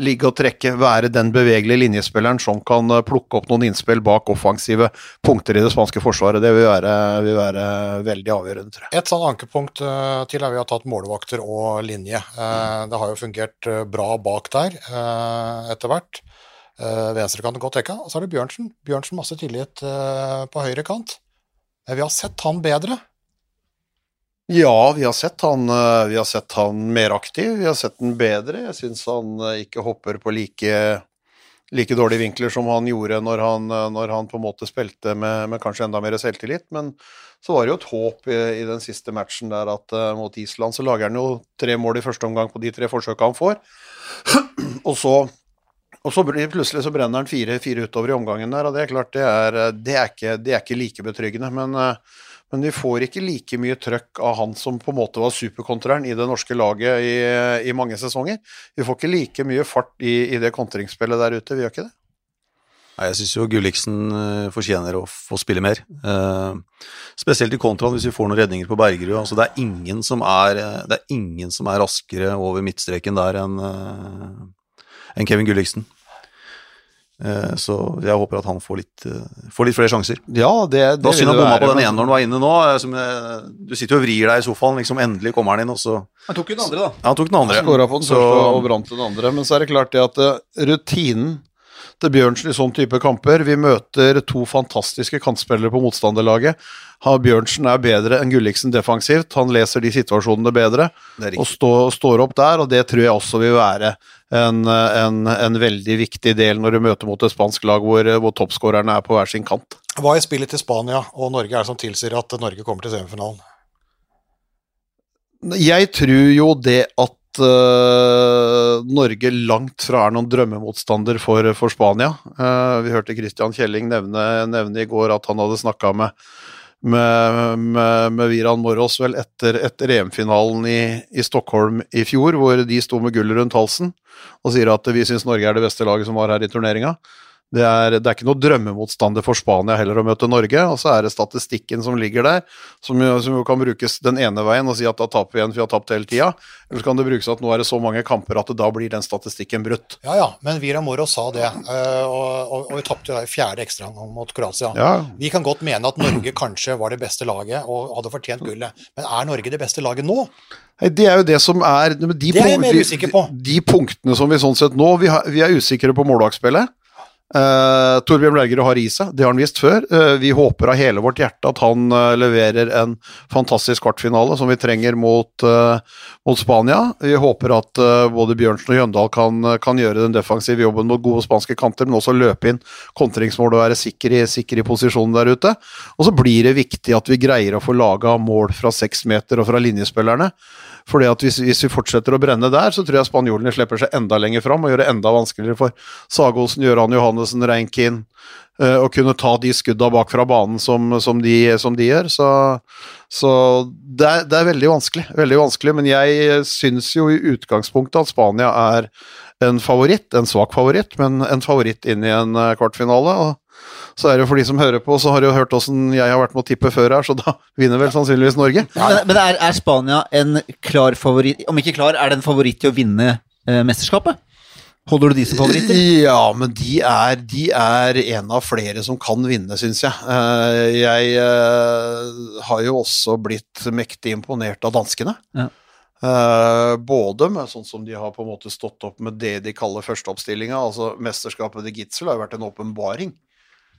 ligge og trekke, være den bevegelige linjespilleren som kan eh, plukke opp noen innspill bak offensive punkter i det spanske forsvaret. Det vil være, vil være veldig avgjørende, tror jeg. Et sånn ankepunkt eh, til er vi har tatt målvakter og linje. Eh, det har jo fungert bra bak der etter hvert. Uh, Venstrekanten godt dekka. Og så er det Bjørnsen. Bjørnsen masse tillit eh, på høyre kant. Men vi har sett han bedre Ja, vi har sett han, eh, vi har sett han mer aktiv, vi har sett han bedre. Jeg syns han eh, ikke hopper på like, like dårlige vinkler som han gjorde når han, eh, når han på en måte spilte med, med, kanskje enda mer selvtillit. Men så var det jo et håp i, i den siste matchen der at uh, mot Island så lager han jo tre mål i første omgang på de tre forsøka han får. [clears throat] og så og så plutselig så brenner han fire, fire utover i omgangen der, og det er klart det er, det er, ikke, det er ikke, like betryggende. Men, men, vi får ikke like mye trøkk av han som på en måte var superkontreren i det norske laget i, i mange sesonger. Vi får ikke like mye fart i, i det kontringsspillet der ute, vi gjør ikke det. Nei, Jeg syns jo Gulliksen fortjener å få spille mer. Eh, spesielt i kontraen hvis vi får noen redninger på Bergerud. Altså, det, er ingen som er, det er ingen som er raskere over midtstreken der enn enn Kevin Gulliksen. Eh, så jeg håper at han får litt, eh, får litt flere sjanser. Ja, det, det da synd han bomma på den ene når han var inne nå. Eh, som, du sitter jo og vrir deg i sofaen, liksom endelig kommer han inn, og så Han tok jo den andre, da. Ja, han tok den andre. Skåra på den så... første og brant den andre. Men så er det klart det at rutinen til Bjørnsen i sånn type kamper Vi møter to fantastiske kantspillere på motstanderlaget. Bjørnsen er bedre enn Gulliksen defensivt. Han leser de situasjonene bedre og stå, står opp der, og det tror jeg også vil være en, en, en, veldig viktig del når du møter mot et spansk lag hvor, hvor toppskårerne er på hver sin kant. Hva er spillet til Spania og Norge er det som tilsier at Norge kommer til semifinalen? Jeg tror jo det at uh, Norge langt fra er noen drømmemotstander for, for Spania. Uh, vi hørte Christian Kjelling nevne, nevne, i går at han hadde snakka med med, med, med Viran Moros vel etter, etter EM-finalen i, i, Stockholm i fjor, hvor de sto med gullet rundt halsen og sier at vi syns Norge er det beste laget som var her i turneringa. Det er, det er, ikke noe drømmemotstander for Spania heller å møte Norge. Og så er det statistikken som ligger der, som jo, som jo, kan brukes den ene veien og si at da taper vi igjen, for vi har tapt hele tida. Eller så kan det brukes at nå er det så mange kamper at da blir den statistikken brutt. Ja ja, men Vira Moro sa det, eh, og, og, og vi tapte i fjerde ekstraomgang mot Kroatia. Ja. Vi kan godt mene at Norge kanskje var det beste laget og hadde fortjent gullet, men er Norge det beste laget nå? Det er jo det som er De, det er jeg mer usikker på. De, de punktene som vi sånn sett nå Vi, har, vi er usikre på målvaktspillet. Uh, Torbjørn Blergerud har i seg, det har han vist før. Uh, vi håper av hele vårt hjerte at han uh, leverer en fantastisk kvartfinale som vi trenger mot, mot Spania. Vi håper at både Bjørnsen og Jøndal kan, kan, gjøre den defensive jobben mot gode spanske kanter, men også løpe inn kontringsmål og være sikker i, sikker i posisjonen der ute. Og så blir det viktig at vi greier å få laga mål fra seks meter og fra linjespillerne. Fordi at hvis, hvis, vi fortsetter å brenne der, så tror jeg spanjolene slipper seg enda lenger fram og gjør det enda vanskeligere for Sagosen, Gøran Johannessen, Reinkin uh, å kunne ta de skudda bak fra banen som, som, de, som de, gjør. Så, så det, er, det, er, veldig vanskelig, veldig vanskelig. Men jeg syns jo i utgangspunktet at Spania er en favoritt, en svak favoritt, men en favoritt inn i en eh, kvartfinale. og så er det jo for de som hører på, så har de jo hørt åssen jeg har vært med å tippe før her, så da vinner vel sannsynligvis Norge. Ja, men, men er, er, Spania en klar favoritt Om ikke klar, er det en favoritt til å vinne eh, mesterskapet? Holder du de som favoritter? Ja, men de er, de er en av flere som kan vinne, syns jeg. Eh, jeg eh, har jo også blitt mektig imponert av danskene. Ja. Uh, både med sånn som de har på en måte stått opp med det de kaller førsteoppstillinga. Altså mesterskapet til Gitzel har jo vært en åpenbaring.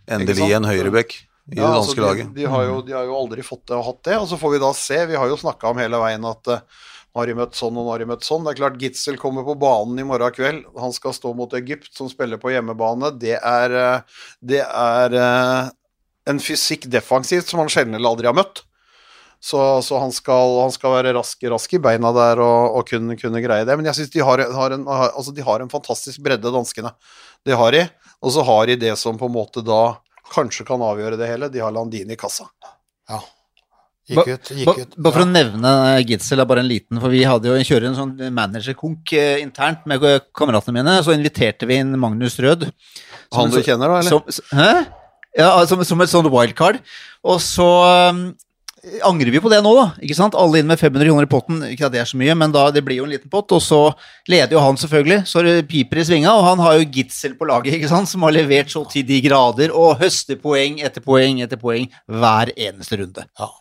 Endelig en høyrebekk i ja, det danske altså, laget. De, de, har jo, de, har jo, aldri fått det og hatt det. Og så får vi da se. Vi har jo snakka om hele veien at uh, nå har de møtt sånn og nå har de møtt sånn. Det er klart Gitzel kommer på banen i morgen kveld. Han skal stå mot Egypt, som spiller på hjemmebane. Det er, uh, det er uh, en fysikk defensivt som han sjelden eller aldri har møtt. Så, så han, skal, han, skal, være rask, rask, i beina der og, og kunne, kunne, greie det. Men jeg syns de, har, har en, altså de har en fantastisk bredde, danskene. Det har de. Og så har de det som på en måte da kanskje kan avgjøre det hele. De har Landini i kassa. Ja. Gikk ut. Gikk ut. Bare for å nevne Gitzel, er bare en liten, for vi hadde jo kjører en sånn managerkonk eh, internt med kameratene mine. Så inviterte vi inn Magnus Rød. Han du kjenner, da? eller? Som, hæ? Ja, som, som et sånt wildcard. Og så angrer vi på det nå, da. ikke sant? Alle inn med 500 kroner i potten. Ikke at det er så mye, men da, det blir jo en liten pott. Og så leder jo han, selvfølgelig. Så det piper i svinga, og han har jo Gitzel på laget, ikke sant? som har levert så til de grader og høster poeng etter poeng etter poeng hver eneste runde. Ja.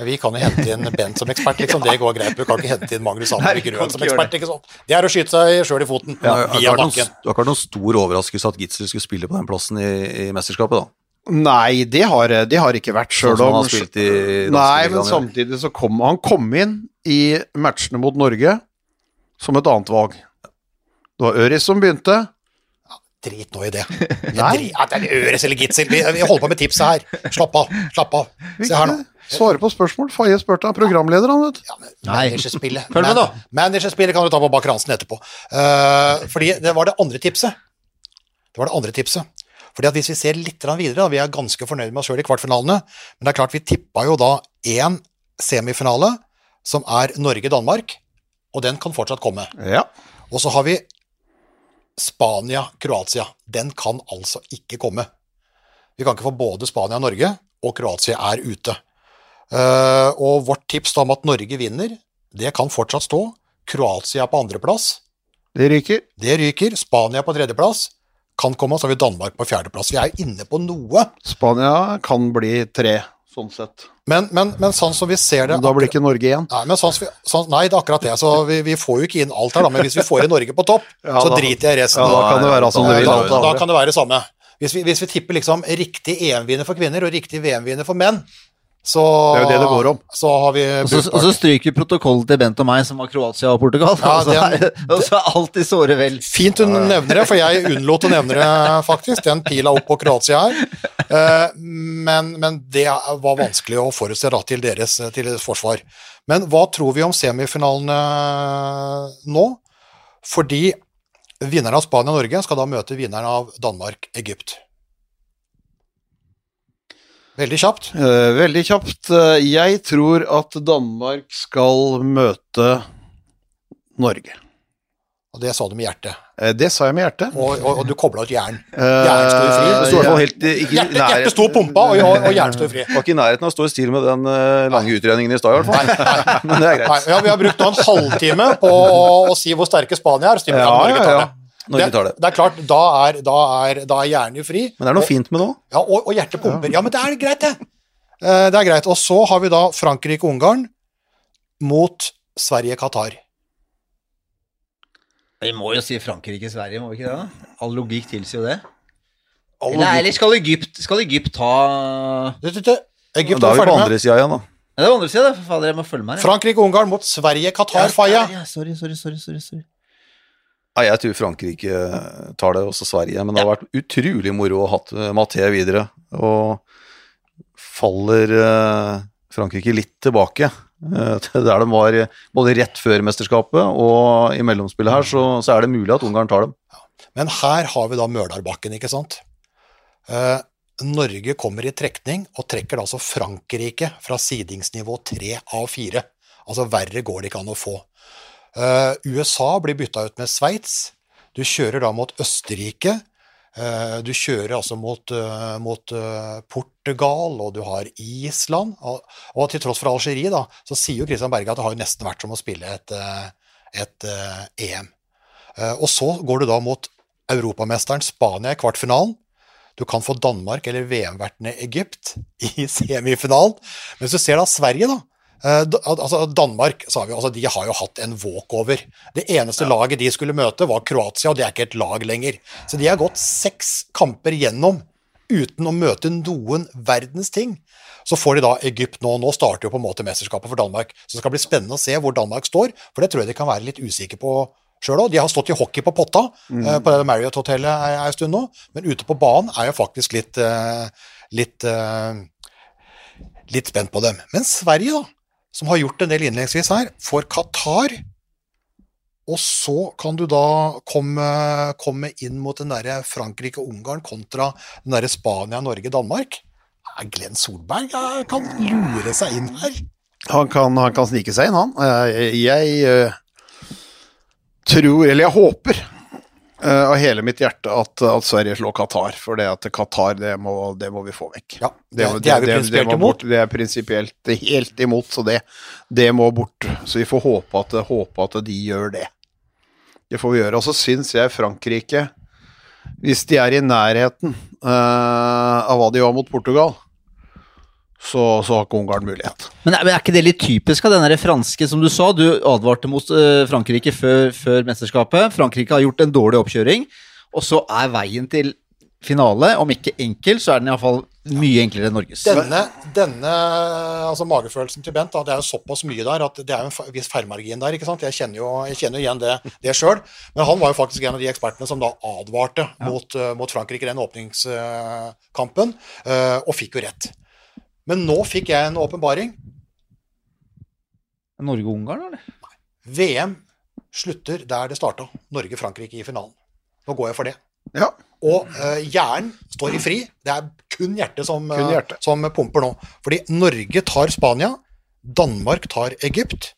Vi kan jo hente inn Bent som ekspert, liksom. [laughs] Det går greit. Du kan ikke hente inn Magnus Sandberg Grøn som ekspert. ikke sant? Det er å skyte seg sjøl i foten. Ja, via bakken. Det har ikke vært noen stor overraskelse at Gitzel skulle spille på den plassen i, i mesterskapet, da. Nei, det har det har ikke vært, Sånn sjøl han om spilt i Nei, men samtidig så kom han kom inn i matchene mot Norge som et annet valg. Det var Øris som begynte. Drit nå i det. [laughs] Nei. Ja, det er Øris eller Gitzel. Vi, vi holder på med tipset her. Slapp av. Slapp av. Se her nå. Svare på spørsmål. Faye spurte av programleder, han, vet du. Ja, men Managerspillet Følg med, da. Man- Managerspillet kan du ta på bak ransen etterpå. Uh, fordi det var det andre tipset. Det var det andre tipset. Fordi at Hvis vi ser litt videre, da, vi er ganske fornøyd med oss sjøl i kvartfinalene, men det er klart vi tippa jo da én semifinale, som er Norge-Danmark, og den kan fortsatt komme. Ja. Og så har vi Spania-Kroatia. Den kan altså ikke komme. Vi kan ikke få både Spania og Norge, og Kroatia er ute. Eh, og vårt tips om at Norge vinner, det kan fortsatt stå. Kroatia på andreplass. Det ryker. Det ryker. Spania på tredjeplass. Kan komme, og så har vi Danmark på fjerdeplass. Vi er jo inne på noe. Spania kan bli tre, sånn sett. Men, men, men sånn som vi ser det da blir ikke Norge igjen. Nei, men sånn, vi- sånn, nei, det er akkurat det. Så vi, vi får jo ikke inn alt her, da. Men hvis vi får inn Norge på topp, Ja, så driter jeg i resten. Ja, da kan det være som Da- vil. Da, da, da kan det være det samme. Hvis vi, hvis vi tipper liksom riktig EM-vinner for kvinner og riktig VM-vinner for menn, så Det er jo det det går om. Så har vi Og så, og så stryker vi protokollen til Bent og meg, som var Kroatia og Portugal. Ja, [laughs] og, så det- er, og så er alt i såre vel. Fint du nevner det, for jeg unnlot å nevne det, faktisk. Den pila opp på Kroatia her. Eh, Men, men det var vanskelig å forutse da, til deres, til deres forsvar. Men hva tror vi om semifinalene nå? Fordi vinneren av Spania og Norge skal da møte vinneren av Danmark-Egypt. Veldig kjapt. Eh, veldig kjapt. Eh, jeg tror at Danmark skal møte Norge. Og det sa du med hjertet. Eh, det sa jeg med hjertet. Og, og, og du kobla ut jern. Hjernen sto i fri. Sto helt Hjertet, hjertet sto pumpa, og, og, jern sto i fri. Var ikke i nærheten av å stå i stil med den lange utredningen i stad, i hvert fall. [laughs] Men det er Nei, greit. ja, vi har brukt nå en halvtime på å, å si hvor sterke Spania er. Ja, Ja, ja, ja. det. vi tar det. Det er klart, da er, da er, da er hjernen jo fri. Men det er noe fint med det òg. Ja, og, og hjertet pumper. Ja, men det er greit, det. Eh, Det er greit. Og så har vi da Frankrike-Ungarn mot Sverige-Qatar. Vi må jo si Frankrike-Sverige, må vi ikke det? da? All logikk tilsier jo det. Eller, eller skal, Egypt, skal Egypt ta Du, du, du, Egypt Da er er vi på andre sida igjen, da. Ja, Det var andre sida, for fader, jeg må følge med. her. Frankrike-Ungarn mot Sverige-Qatar, Faye. Ja, sorry, sorry, sorry, sorry, sorry. Ja, jeg tror Frankrike tar det, også Sverige. Men det har vært utrolig moro å ha hatt Mathé videre. Og faller eh, Frankrike litt tilbake eh, til der de var både rett før mesterskapet og i mellomspillet her, så, så er det mulig at Ungarn tar dem. Men her har vi da Mølarbakken, ikke sant? Eh, Norge kommer i trekning, og trekker da altså Frankrike fra sidingsnivå 3 av 4. Altså verre går det ikke an å få. Eh, USA blir bytta ut med Sveits. Du kjører da mot Østerrike. Eh, du kjører altså mot, eh, mot Portugal, og du har Island. Og, og til tross for Algerie, da, så sier jo Christian Berge at det har jo nesten vært som å spille et, et EM. Og så går du da mot europamesteren Spania i kvartfinalen. Du kan få Danmark eller VM-vertene Egypt i [laughs] semifinalen. Men hvis du ser da Sverige, da. Eh, altså Danmark sa vi, altså de har jo hatt en walkover. Det eneste laget de skulle møte, var Kroatia, og det er ikke et lag lenger. Så de har gått seks kamper gjennom uten å møte noen verdens ting. Så får de da Egypt nå. Nå starter jo på en måte mesterskapet for Danmark. Så det skal bli spennende å se hvor Danmark står, for det tror jeg de kan være litt usikre på sjøl òg. De har stått i hockey på Potta, eh, på det Marriott-hotellet ei ei stund nå, men ute på banen er jeg faktisk litt, eh, litt, litt spent på dem. Men Sverige, da, som har gjort en del innledningsvis her, for Qatar. Og så kan du da komme, komme inn mot den derre Frankrike-Ungarn kontra den derre Spania-Norge-Danmark. Glenn Solberg kan lure seg inn her. Han kan, han kan snike seg inn, han. Eh, Jeg eh, tror, eller jeg håper, av hele mitt hjerte at, at Sverige slår Qatar. For det at Qatar, det må, det må vi få vekk. Ja, det, det er vi prinsipielt imot. Det er prinsipielt helt imot, så det, det må bort. Så vi får håpe at, håpe at de gjør det. Det får vi gjøre. Og så syns jeg Frankrike, hvis de er i nærheten uh, av hva de var mot Portugal, så, så har ikke Ungarn mulighet. Men er, men er ikke det litt typisk av den franske, som du sa? Du advarte mot uh, Frankrike før, før mesterskapet. Frankrike har gjort en dårlig oppkjøring, og så er veien til finale. Om ikke enkel, så er den iallfall mye enklere enn Norges. Denne, denne altså magefølelsen til Bent, da, det er jo såpass mye der at det er en viss feilmargin der. ikke sant? Jeg kjenner jo, jeg kjenner jo igjen det, det sjøl. Men han var jo faktisk en av de ekspertene som da advarte mot, eh, mot Frankrike i den åpningskampen, eh, og fikk jo rett. Men nå fikk jeg en åpenbaring. Norge-Ungarn, eller? VM slutter der det starta. Norge-Frankrike i finalen. Nå går jeg for det. Ja. Og uh, hjernen står i fri. Det er kun hjertet som, Kun hjerte. hjertet. som pumper nå. Fordi Norge tar Spania, Danmark tar Egypt,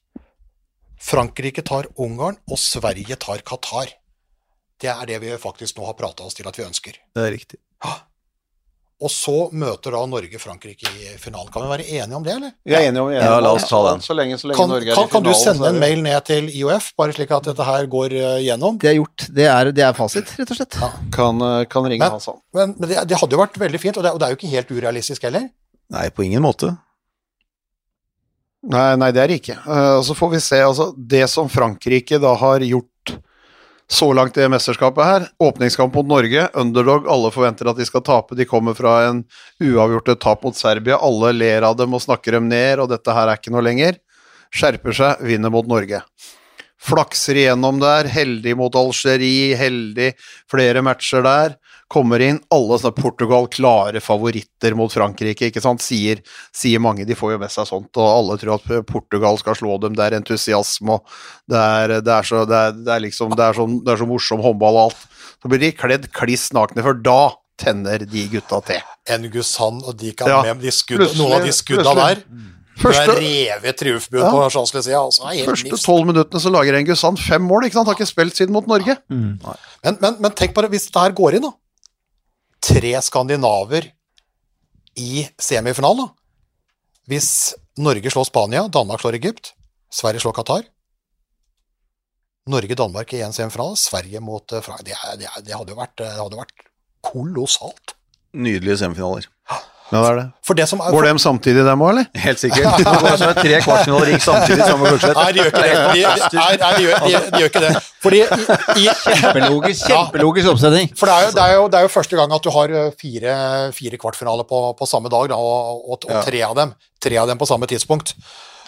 Frankrike tar Ungarn, og Sverige tar Qatar. Det er det vi faktisk nå har prata oss til at vi ønsker. Det er riktig. Og så møter da Norge Frankrike i finalen. Kan vi være enige om det, eller? Vi er enige om det. Ja, la oss ta den. Så lenge, så lenge Kan, Norge er kan, i kan du sende en mail ned til IOF, bare slik at dette her går eh, gjennom? Det er gjort. Det er, det er fasit, rett og slett. Kan, eh, kan ringe Men- Hassan. Men, men det, det hadde jo vært veldig fint, og det, og det er jo ikke helt urealistisk heller. Nei, på ingen måte. Nei, nei, det er det ikke. Uh, Og så får vi se. Altså, det som Frankrike da har gjort så langt i mesterskapet her, åpningskamp mot Norge, underdog, alle forventer at de skal tape. De kommer fra en uavgjort tap mot Serbia, alle ler av dem og snakker dem ned, og dette her er ikke noe lenger. Skjerper seg, vinner mot Norge. Flakser igjennom der, heldig mot Algerie, heldig flere matcher der. Kommer inn, alle sånne Portugal klare favoritter mot Frankrike, ikke sant, sier, sier mange. De får jo med seg sånt, og alle tror at Portugal skal slå dem. Det er entusiasme, og det er, det er, så, det er, det er liksom Det er, så, det er så morsom håndball og alt. Så blir de kledd kliss nakne, for da tenner de gutta til. Ngusan og de kan Ja, med de skudd, noen av de skudda der. Første- Du er revet triumfbud Ja. på Champs-Élysées. Altså, det Første tolv minuttene så lager Engusan fem mål, ikke sant? Har ikke spilt siden mot Norge. Men, men, men tenk bare hvis dette her går inn, da. Tre skandinaver i semifinalen. Hvis Norge slår Spania, Danmark slår Egypt, Sverige slår Qatar. Norge-Danmark i én semifinale, Sverige mot eh, Frankrike. Det, det, det hadde jo vært, vært kolossalt. Nydelige semifinaler. Ja, det er det. For det som er Går dem samtidig, dem òg, eller? Helt sikkert. [laughs] Det går altså tre kvartfinaler gikk samtidig sammen med. Nei, de gjør ikke det. De, nei, nei, de, gjør, de, de gjør ikke det. Fordi i, i, Kjempelogisk, kjempelogisk oppsetning. For det er, jo, det, er jo, det er jo første gang at du har eh, fire, fire kvartfinaler på, på samme dag, da, og, og, og tre, av dem, tre av dem på samme tidspunkt.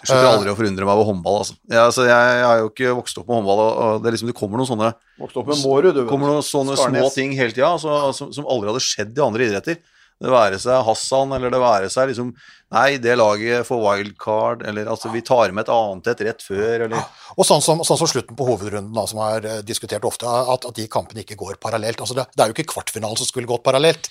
Jeg slutter aldri å forundre meg over håndball. Altså. Jeg, altså, jeg, jeg har jo ikke vokst opp med håndball, og, det, er liksom, det kommer noen sånne, Vokste opp med Mårud, du. kommer noen sånne små ting hele tida altså, som, som aldri hadde skjedd i andre idretter. Det være seg Hassan, eller det være seg liksom Nei, det laget får wildcard, eller altså vi tar med et annet et rett før, eller Og sånn som, sånn som slutten på hovedrunden, da, som er eh, diskutert ofte, at, at de kampene ikke går parallelt. Altså det, det er jo ikke kvartfinalen som skulle gått parallelt.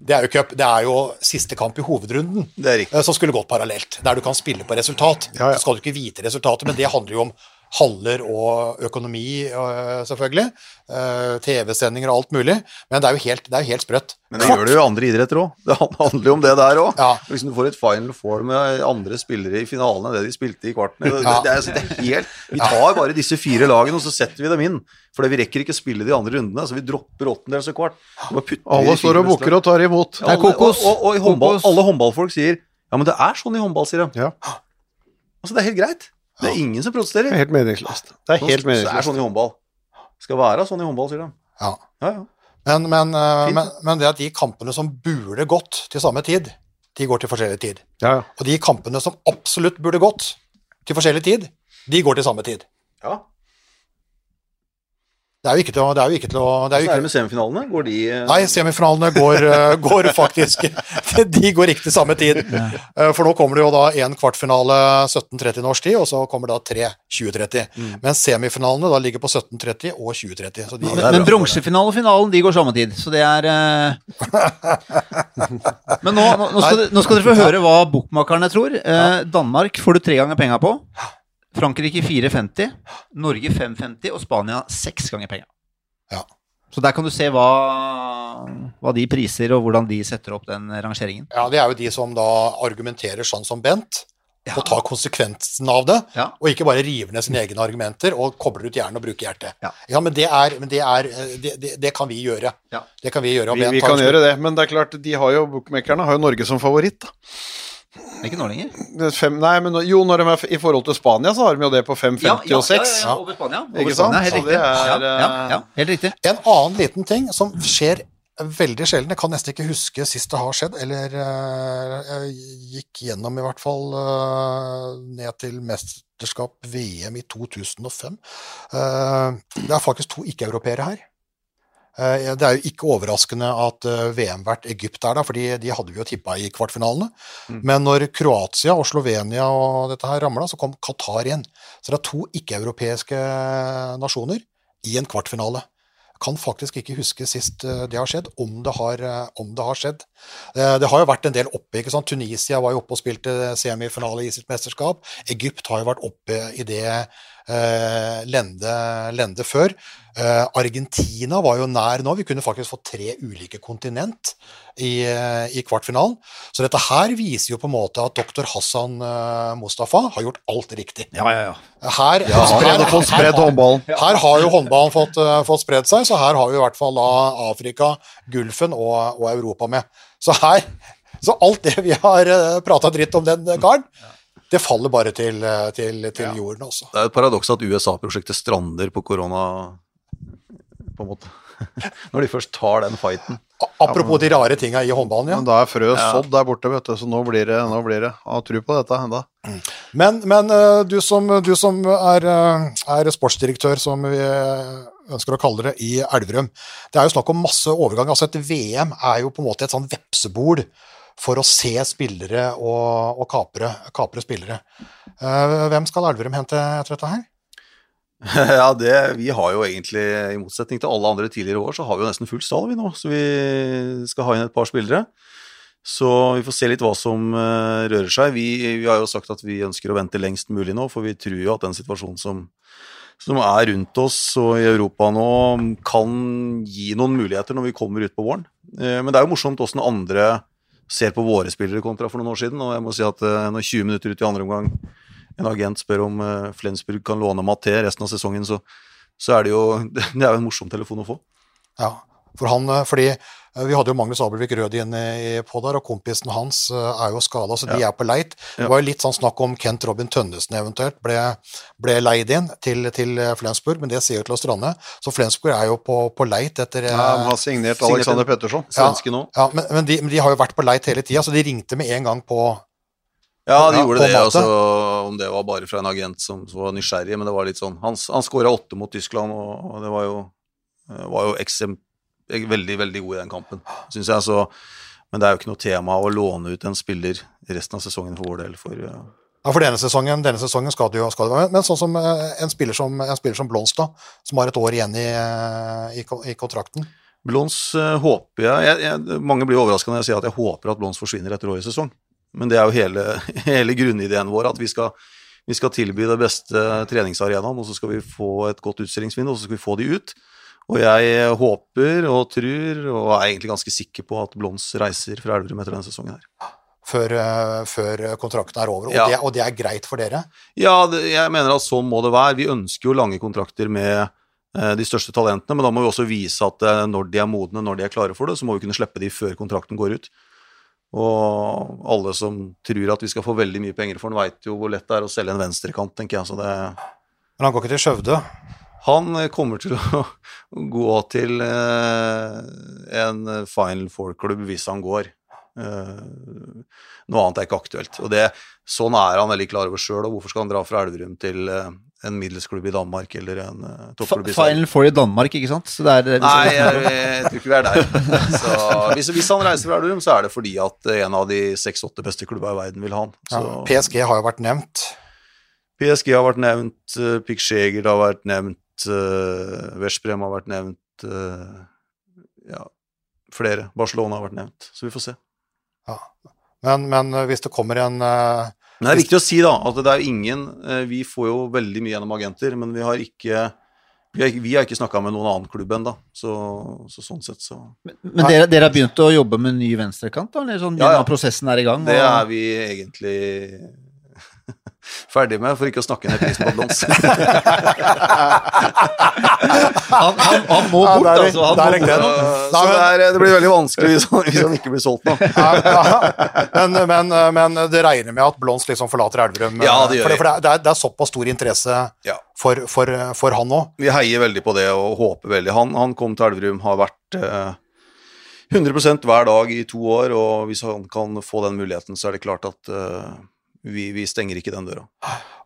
Det er jo, cup, det er jo siste kamp i hovedrunden Det er eh, som skulle gått parallelt. Der du kan spille på resultat. Ja, ja. Så skal du ikke vite resultatet, men det handler jo om haller og økonomi, eh, selvfølgelig. Eh, TV-sendinger og alt mulig. Men det er jo helt, det er jo helt sprøtt. Men det gjør det jo i andre idretter òg. Det handler jo om det der òg. Ja. Hvis du får et final four med andre spillere i finalen enn det de spilte i kvarten det, Ja. det, er, altså, det er helt, Vi tar bare disse fire lagene, og så setter vi dem inn. For vi rekker ikke spille de andre rundene, så vi dropper åttendels og kvart. Alle står og bukker og tar imot. Det er kokos. Og, og, og i håndball, alle håndballfolk sier ja, men det er sånn i håndball, sier de. Ja. Altså, det er helt greit. Det er ingen som protesterer. Det er helt meningsløst. Det er helt meningsløst. det er sånn i håndball. Skal være sånn i håndball, sier de. Ja. Ja, ja. Men, men, eh, men, men det at de kampene som burde gått til samme tid, de går til forskjellig tid. Ja, ja. Og de kampene som absolutt burde gått til forskjellig tid, de går til samme tid. ja. Det er jo ikke til å, det er jo ikke til å det er jo Så er det med semifinalene. Går de eh, Nei, semifinalene går, eh, går faktisk [laughs] De går ikke til samme tid. Ja. For nå kommer det jo da en kvartfinale 17.30 norsk tid, og så kommer da tre 20.30. Mm. Men semifinalene da ligger på 17.30 og 20.30. Så de, Ja, Men bra. bronsefinalen og finalen de går samme tid, så det er uh... [laughs] Men nå, nå, skal, nå skal dere få høre hva bokmakerne tror. Uh, Danmark får du tre ganger penga på. Frankrike 4,50. Norge 5,50. Og Spania seks ganger penga. Ja. Så der kan du se hva, hva de priser, og hvordan de setter opp den rangeringen. ja, det er jo de som da argumenterer sånn som Bent, og tar konsekvensen av det. Ja. Og ikke bare river ned sine egne argumenter og kobler ut hjernen og bruker hjertet. Ja. men, det, er, men det, er, det, det, det kan vi gjøre. Ja. Det kan vi gjøre. og Vi, Bent vi kan gjøre det, men det er klart, de har jo, bookmakerne har jo Norge som favoritt. da. Det ikke nå lenger. Er Fem, nei, men jo, når de er i forhold til Spania, så har de jo det på 5,50 og 6. ja, over Spania. Over Ikke sant? Spania, helt riktig. er, ja, ja, eh, ja, helt riktig. En annen liten ting som skjer veldig sjelden. Jeg kan nesten ikke huske sist det har skjedd, eller uh, jeg gikk gjennom i hvert fall uh, ned til mesterskap VM i 2005. Uh, det er faktisk to ikke-europeere her. Eh, det er jo ikke overraskende at eh, VM-vert Egypt er der, fordi de hadde vi jo tippa i kvartfinalene. Mm. Men når Kroatia og Slovenia og dette her ramla, så kom Qatar igjen. Så det er to ikke-europeiske nasjoner i en kvartfinale. Kan faktisk ikke huske sist eh, det har skjedd, om det har, om det har skjedd. Det har jo vært en del oppe. ikke sant? Tunisia var jo oppe og spilte semifinale i sitt mesterskap. Egypt har jo vært oppe i det lende, lende før. Uh, Argentina var jo nær nå. Vi kunne faktisk fått tre ulike kontinent i, uh, i, kvartfinalen. Så dette her viser jo på en måte at doktor Hassan Mustafa har gjort alt riktig. Ja, ja, ja. Her, ja, spred, fått spredd håndballen. Her har jo håndballen fått, fått spredd seg, så her har vi i hvert fall da Afrika, Gulfen og, og Europa med. Så her Så alt det vi har prata dritt om den karen det faller bare til, til, til ja. jorden også. Det er et paradoks at USA-prosjektet strander på korona på en måte. [laughs] Når de først tar den fighten. Apropos de rare tinga i håndballen, ja. Men da er frøet sådd der borte, vet du, så nå blir det, nå blir det. Ha tro på dette enda. Men, men eh, du, som, du som, er, eh, er, sportsdirektør, som vi ønsker å kalle det, i Elverum. Det er jo snakk om masse overgang. Altså Et VM er jo på en måte et sånn vepsebol for å se spillere og, og kapre, kapre spillere. Eh, hvem skal Elverum hente etter dette her? [laughs] Ja, det, vi har jo egentlig, i motsetning til alle andre tidligere år, så har vi jo nesten full stall vi nå. Så vi skal ha inn et par spillere. Så vi får se litt hva som uh, rører seg. Vi, vi, har jo sagt at vi ønsker å vente lengst mulig nå, for vi tror jo at den situasjonen som, som er rundt oss og i Europa nå, kan gi noen muligheter når vi kommer ut på våren. Uh, men det er jo morsomt åssen andre ser på våre spillere kontra for noen år siden. Og jeg må si at uh, når 20 minutter ut i andre omgang en agent spør om uh, Flensburg kan låne Maté resten av sesongen, så, så, er det jo [laughs] det er jo en morsom telefon å få. Ja, for han, eh, fordi eh, vi hadde jo Magnus Abelvik Rød på der, og kompisen hans er jo skada, så de ja. er på leit. Det var jo litt sånn snakk om Kent Robin Tønnesen eventuelt ble, ble leid inn til, til, Flensburg, men det ser jo til å strande. Så Flensburg er jo på, på leit etter Ja, De har signert Alexander Petterson, svenske nå. Ja, men, men, de, men, de, har jo vært på leit hele tida, så de ringte med en gang på ja, de ja, gjorde det. Altså, om det var bare fra en agent som, var nysgjerrig, men det var litt sånn Han, han skåra åtte mot Tyskland, og, og, det var jo, eh, var jo eksem, veldig, veldig god i den kampen, syns jeg. Så, men det er jo ikke noe tema å låne ut en spiller resten av sesongen for vår del. For, ja. ja, for denne sesongen, denne sesongen skal det jo skal det. Men sånn som eh, en spiller som, en spiller som Blonstad, som har et år igjen i, eh, i, i kontrakten. Blons uh, håper jeg, jeg, jeg Mange blir overraska når jeg sier at jeg håper at Blons forsvinner etter årets sesong. Men det er jo hele, [laughs] hele grunnideen vår, at vi skal, vi skal, tilby det beste treningsarenaen, og så skal vi få et godt utstillingsvindu, og så skal vi få de ut. Og jeg håper og tror, og er egentlig ganske sikker på at Blons reiser fra Elverum etter denne sesongen her. Før, uh, før kontrakten er over, og, ja. det, og, det, er greit for dere? Ja, det, jeg mener at sånn må det være. Vi ønsker jo lange kontrakter med eh, de største talentene, men da må vi også vise at eh, når de er modne, når de er klare for det, så må vi kunne slippe de før kontrakten går ut. Og alle som tror at vi skal få veldig mye penger for den, veit jo hvor lett det er å selge en venstrekant, tenker jeg. Så det Men han går ikke til Skjøvde? Han kommer til å [laughs] gå til eh, en Final Four-klubb hvis han går. Eh, noe annet er ikke aktuelt. Og det, Sånn er han veldig klar over sjøl, og hvorfor skal han dra fra Elverum til eh, en middelsklubb i Danmark eller en uh, toppklubb i Sverige. Final Four i Danmark, ikke sant? Det er, det Nei, jeg, jeg, tror ikke vi er der. [laughs] Så, hvis, hvis, han reiser fra Elverum, så er det fordi at en av de seks-åtte beste klubba i verden vil ha han. Ja, PSG har jo vært nevnt. PSG har vært nevnt, uh, Pick Sjeger har vært nevnt, uh, Veszprem har vært nevnt uh, Ja, flere. Barcelona har vært nevnt. Så vi får se. Ja. Men, men hvis det kommer en uh men det er viktig å si da, at det er ingen uh, Vi får jo veldig mye gjennom agenter, men vi har ikke vi har, vi har ikke snakka med noen annen klubb ennå, så, så, sånn sett så Men, men dere, dere, har begynt å jobbe med ny venstrekant, da? Eller sånn, ja, ja. prosessen er i gang? Og... Det er vi egentlig ferdig med, for ikke å snakke ned prisen på blons. [laughs] han, han, han, må bort, ja, altså. Han der, må bort. Så det, er, det, blir veldig vanskelig hvis han, hvis han ikke blir solgt nå. men, men, men, det regner med at Blons liksom forlater Elverum? Ja, det gjør for, for det, er, det, er, såpass stor interesse for, for, for han òg? Vi heier veldig på det og håper veldig. Han, kom til Elverum, har vært eh, 100% hver dag i to år, og hvis han kan få den muligheten, så er det klart at eh, vi, vi stenger ikke den døra.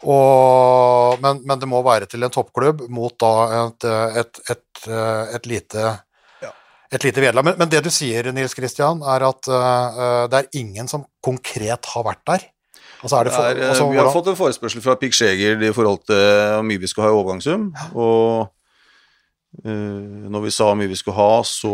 Og, men, men det må være til en toppklubb mot da et, et, et, et lite Ja. et lite vedlag. Men, men det du sier, Nils Kristian, er at uh, det er ingen som konkret har vært der. Altså er det for, Det er, eh, altså, vi har hvordan- fått en forespørsel fra Pik Skjeger i forhold til hvor mye vi skal ha i overgangssum. Og uh, når vi sa hvor mye vi skulle ha, så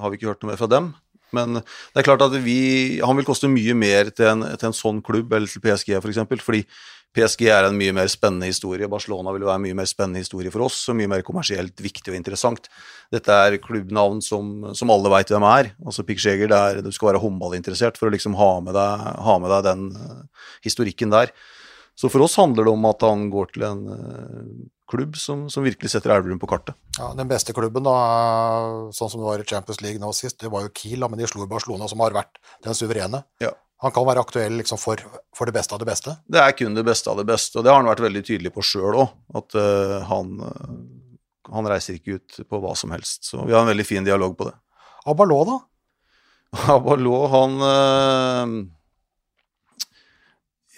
har vi ikke hørt noe mer fra dem. Men det er klart at vi, han vil koste mye mer til en, til en sånn klubb, eller til PSG f.eks. For eksempel, fordi PSG er en mye mer spennende historie. Barcelona vil være en mye mer spennende historie for oss, og mye mer kommersielt viktig og interessant. Dette er klubbnavn som, som alle veit hvem er. Altså Pikkjeger, er, du skal være håndballinteressert for å liksom ha med deg, ha med deg den eh, historikken der. Så for oss handler det om at han går til en eh, klubb som, som virkelig setter Elverum på kartet. ja, den beste klubben, da, sånn som det var i Champions League nå sist, det var jo Kiel, men de slo Barcelona, som har vært den suverene. Ja. Han kan være aktuell liksom, for, for det beste av det beste. Det er kun det beste av det beste, og det har han vært veldig tydelig på sjøl òg. At uh, han, uh, han reiser ikke ut på hva som helst. Så vi har en veldig fin dialog på det. Abalå, da? [laughs] Abalå, han eh,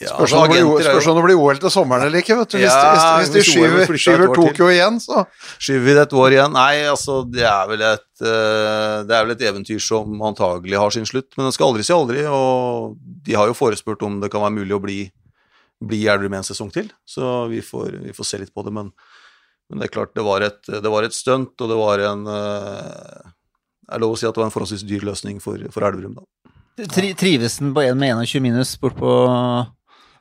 ja, Spørs om det blir- OL til sommeren eller ikke. vet du. Hvis, Ja, hvis, hvis hvis de skyver, skyver. Tokyo igjen, så Skyver vi det et år igjen? Nei, altså, det er vel et eh, Det er vel et eventyr som antagelig har sin slutt, men den skal aldri si aldri. Og de har jo forespurt om det kan være mulig å bli, bli i Elverum en sesong til, så vi får, vi får se litt på det. Men, men det er klart, det var et, det var et stunt, og det var en eh, Det er lov å si at det var en forholdsvis dyr løsning for, for Elverum, da. Tri trives den på 1 med 21 minus bort på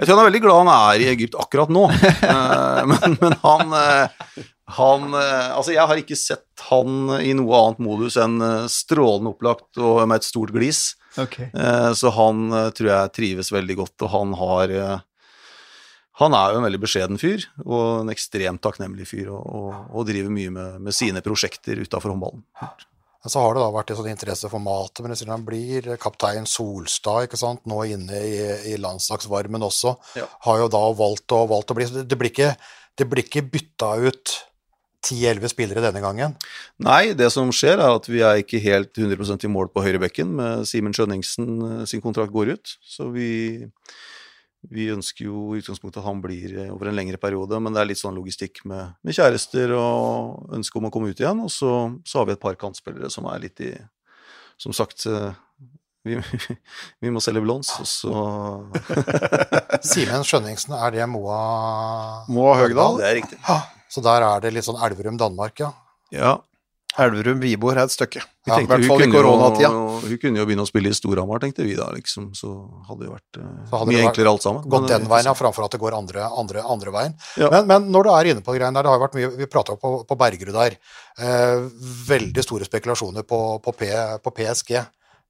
Jeg tror han er veldig glad han er i Egypt akkurat nå, [laughs] Eh, men, men han, eh, han eh, Altså, jeg har ikke sett han i noe annet modus enn strålende opplagt og med et stort glis. Okay. Så han tror jeg trives veldig godt, og han har Han er jo en veldig beskjeden fyr, og en ekstremt takknemlig fyr, og, og, og driver mye med, med sine prosjekter utafor håndballen. Men så har det da vært en sånn interesse for matet, men sier han blir kaptein Solstad, ikke sant, nå inne i, i landslagsvarmen også, Ja. har jo da valgt å, valgt å bli så det, det blir ikke, det blir ikke bytta ut 10-11 spillere denne gangen. Nei, det som skjer er at vi er ikke helt 100% i mål på høyrebekken med Simen Skjønningsen eh, sin kontrakt går ut. Så vi, vi ønsker jo i utgangspunktet at han blir eh, over en lengre periode, men det er litt sånn logistikk med, med kjærester og ønske om å komme ut igjen. Og så, så har vi et par kantspillere som er litt i Som sagt, eh, vi, [laughs] vi må selge blons, og så [laughs] Simen Skjønningsen, er det Moa Moa Høgdal. Det er riktig. Ja, så der er det litt sånn Elverum, Danmark, ja. Ja. Elverum Vibor er et stykke. Vi Ja, I hvert fall i koronatida. Hun kunne jo begynne å spille i Storhamar, tenkte vi da, liksom. Så hadde det vært eh, hadde mye det vært- enklere alt sammen. Gått den eh, veien, ja, framfor at det går andre, andre, andre veien. Ja. Men, men når du er inne på greiene der, det har jo vært mye Vi prata på, på Bergerud der. Eh, veldig store spekulasjoner på, på, P, på PSG.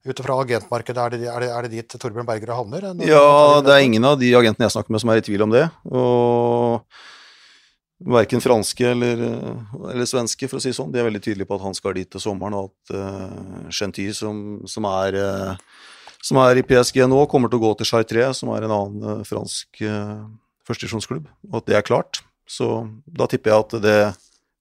Ut fra agentmarkedet, er det, er, det, er det dit Torbjørn Bergerud havner? Ja, det er ingen av de agentene jeg snakker med som er i tvil om det. Og verken franske eller, eller svenske, for å si det sånn. De er veldig tydelige på at han skal dit til sommeren, og at uh, Gentil, som, som, er, uh, som er i PSG nå, kommer til å gå til Chartré, som er en annen uh, fransk uh, førstedivisjonsklubb, og at det er klart. Så da tipper jeg at det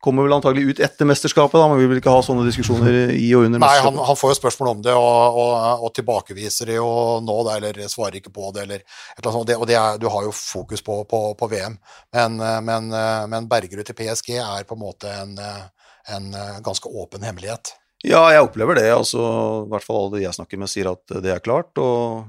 kommer vel antagelig ut etter mesterskapet, da, men vi vil ikke ha sånne diskusjoner i og under Nei, han, mesterskapet. han får jo spørsmål om det, og, og, og tilbakeviser det jo nå, da, eller svarer ikke på det, eller et eller annet sånt. Det, og det er, du har jo fokus på, på, på VM, men, men, men Bergerud til PSG er på en måte en, en ganske åpen hemmelighet. Ja, jeg opplever det. altså I hvert fall alle jeg snakker med, sier at det er klart. Og